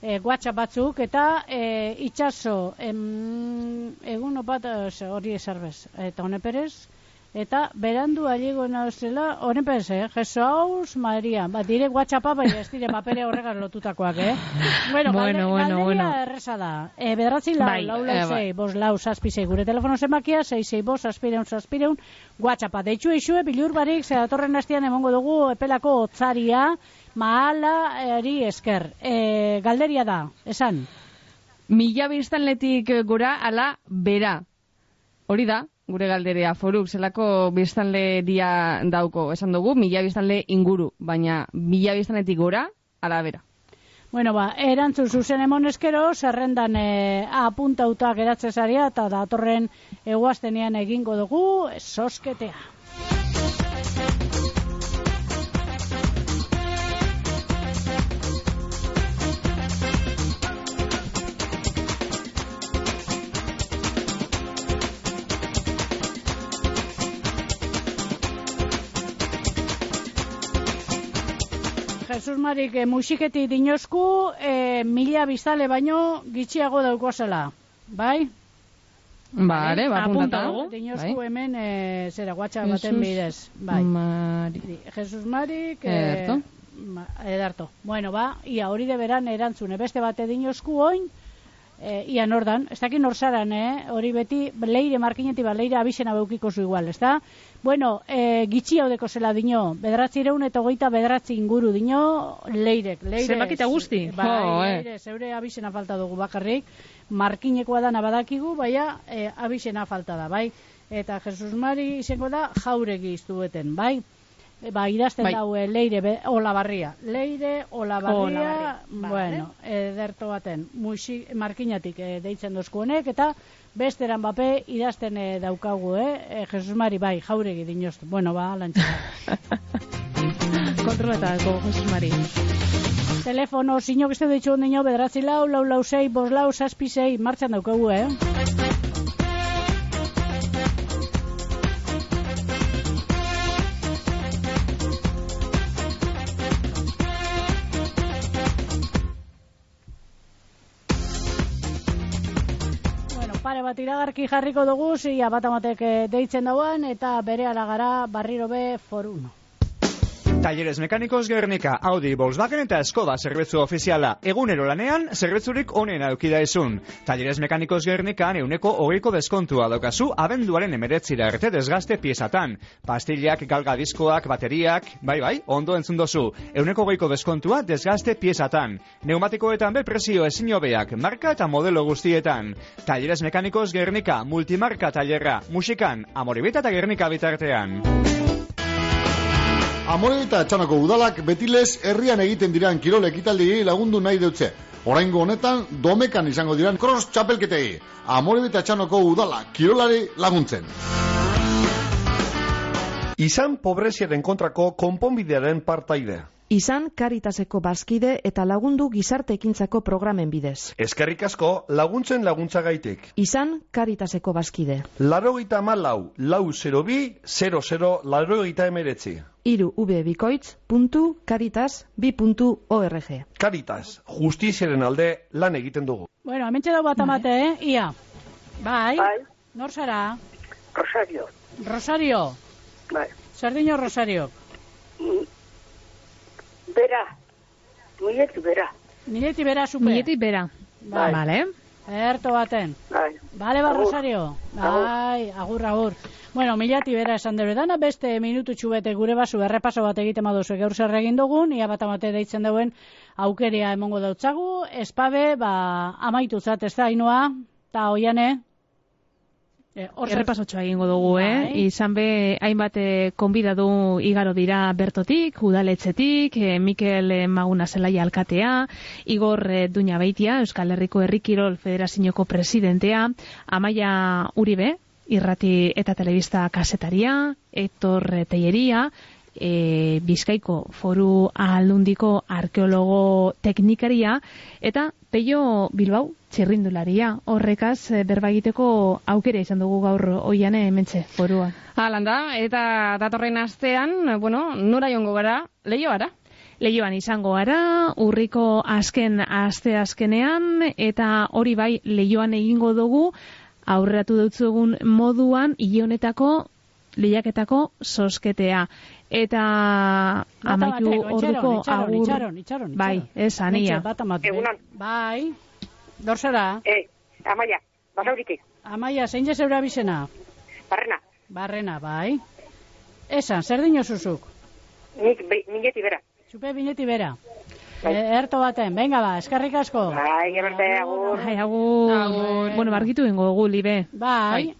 eh, WhatsApp batzuk, eta eh, itxaso, em, egun opat, hori esarbez, eta hone perez, eta berandu aliego nauzela, hone perez, eh, Jesus Maria, ba, dire WhatsAppa, bai, ez dire mapere horregan lotutakoak, eh? Bueno, Bueno, bueno, galderia bueno. erresa da. E, bederatzi lau, Bai, lau, eh, lau, bai. zei, bos, lau, zazpi, zei, gure telefono zenbakia, zei, zei, bos, zazpireun, zazpireun, WhatsAppa. Deitxu eixue, bilur barik, ze datorren hastian emongo dugu epelako otzaria, maala eri esker. E, galderia da, esan. Mila biztanletik gora ala bera. Hori da, gure galderea foruk, zelako biztanle dia dauko. Esan dugu, mila biztanle inguru, baina mila biztanletik gora ala bera. Bueno, ba, erantzun zuzen emon eskero, zerrendan e, apuntauta geratzen zaria, eta datorren eguaztenean egingo dugu, sosketea. Jesus Marik e, musiketi dinosku e, mila biztale baino gitxiago daukozela. Bai? Bale, ba, Apunta dugu. Dinosku Bai. hemen e, zera WhatsApp baten bidez. Bai. Mari. Jesus Marik... Ederto. ma- Ederto. Bueno, ba, ia hori de beran erantzune. Beste bate dinosku oin, e, ia nordan, ez dakit norzaran, eh? hori beti leire markineti ba, leire abixena beukiko zu igual, ez da? Bueno, e, gitxi haudeko zela dino, bederatzi ireun eta hogeita bederatzi inguru dino leirek. leire Zenbakita guzti? Bai, Jo, eh. leire, zeure abixena falta dugu bakarrik, markinekoa dana badakigu, baina e, abixena falta da, bai? Eta Jesus Mari izango da jauregi iztueten, bai? E, ba, idazten Bai. daue leire be, olabarria. Leire olabarria, Olabarria, vale. bueno, ederto baten, musik, markinatik e, deitzen dozku honek, eta besteran bape idazten e, daukagu, eh? Jesus Mari, bai, jauregi dinoztu. Bueno, ba, lantxera. Kontroletako, Jesus Mari. Telefono, zinok ez ditxu ondino, bederatzi lau, lau, lau, sei, bos lau, saspi, sei, martxan daukagu, eh? Bat iragarki jarriko dugu, zia bat amatek eh, deitzen dauan, eta bere alagara barriro be foruno. Talleres Mekanikos Gernika, Audi, Volkswagen eta Skoda zerbitzu ofiziala. Egunero lanean, zerbitzurik onena eukida izun. Talleres Mekanikos Gernika euneko hogeiko deskontua daukazu abenduaren emeretzira arte desgaste piezatan. Pastillak, galga diskoak, bateriak, bai bai, ondo entzun dozu. Euneko hogeiko deskontua desgaste piezatan. Neumatikoetan be prezio ezin hobeak, marka eta modelo guztietan. Talleres Mekanikos Gernika, multimarka tallerra, musikan, amoribita eta Gernika bitartean. Amore eta Txanoko udalak betilez herrian egiten diran kirol ekitaldi lagundu nahi deutze. Oraingo honetan domekan izango diran cross txapelketei. Amore eta Txanoko udala kirolari laguntzen. Izan pobreziaren kontrako konponbidearen partaide. Izan Karitaseko bazkide eta lagundu gizarte ekintzako programen bidez. Eskerrik asko laguntzen laguntzagaitik. Izan Karitaseko bazkide. Larogeita malau, lau 02, 00, larogeita emeretzi. Iru ubebikoitz.caritas.org Caritas, justiziaren alde lan egiten dugu. Bueno, hemen txedau bat amate, eh? Ia. Bai. Bai. Nor zara? Rosario. Rosario. Bai. Zer dino Rosario? Bera. Mileti bera. Mileti bera zupe. Mileti bera. Bai. Vale. Erto baten. Bai. Bale, ba, Agur. Rosario. Bai, agur, agur. Bueno, milati bera esan dure dana, beste minututxu bete gure basu errepaso bat egiten baduzu gaur zer egin dugun, ia bat amate deitzen duen aukeria emongo dautzagu, espabe, ba, amaitu zat, ez da, inoa, eta oiane, Eh, zer- Errepasotxoa egingo dugu, eh? Bai. Izan be, hainbat eh, konbidatu igaro dira bertotik, udaletxetik, eh, Mikel eh, Maguna Zelaia alkatea, Igor eh, Duña Beitia, Euskal Herriko Herrikirol Federazioko presidentea, Amaia Uribe, irrati eta telebista kasetaria, Hector eh, Teieria, e, Bizkaiko foru aldundiko arkeologo teknikaria eta Peio Bilbao txirrindularia. Horrekaz e, berba egiteko aukera izan dugu gaur oiane hementxe forua. Alanda, eta datorren astean, bueno, nora jongo gara, lehioara. Leioan izango gara, urriko azken aste azkenean, eta hori bai leioan egingo dugu, aurreratu dutzugun moduan, honetako lehiaketako sosketea. Eta amaitu orduko itxaron, itxaron, agur... itxaron, itxaron, Bai, ez, ania. Bai. Dor zara? Eh, amaia, basauritik. Amaia, zein jezeura bizena? Barrena. Barrena, bai. Esan, zer dino zuzuk? Nik be, mileti bera. Txupe bineti bera. E, erto baten, venga ba, eskarrik asko. Bai, eberte, agur. Bai, agur. Bueno, bargitu ingo dugu, libe. Bai.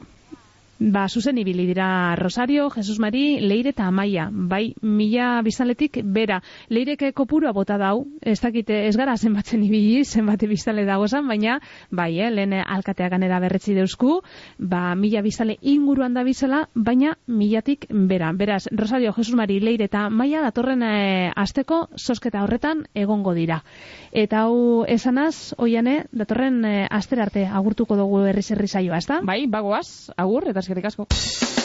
Ba, zuzen ibili dira Rosario, Jesus Mari, Leire eta Amaia. Bai, mila biztaletik bera. Leireke kopurua bota dau, ez dakite, ez gara zenbatzen ibili, zenbate biztale dagozan, baina, bai, eh, lehen alkateak ganera berretzi deusku, ba, mila biztale inguruan da bizela, baina milatik bera. Beraz, Rosario, Jesus Mari, Leire eta Amaia datorren eh, asteko sosketa horretan egongo dira. Eta hau esanaz, oiane, datorren eh, astera arte agurtuko dugu herri zerri saioa, ezta? Bai, bagoaz, agur, eta eskerrik asko.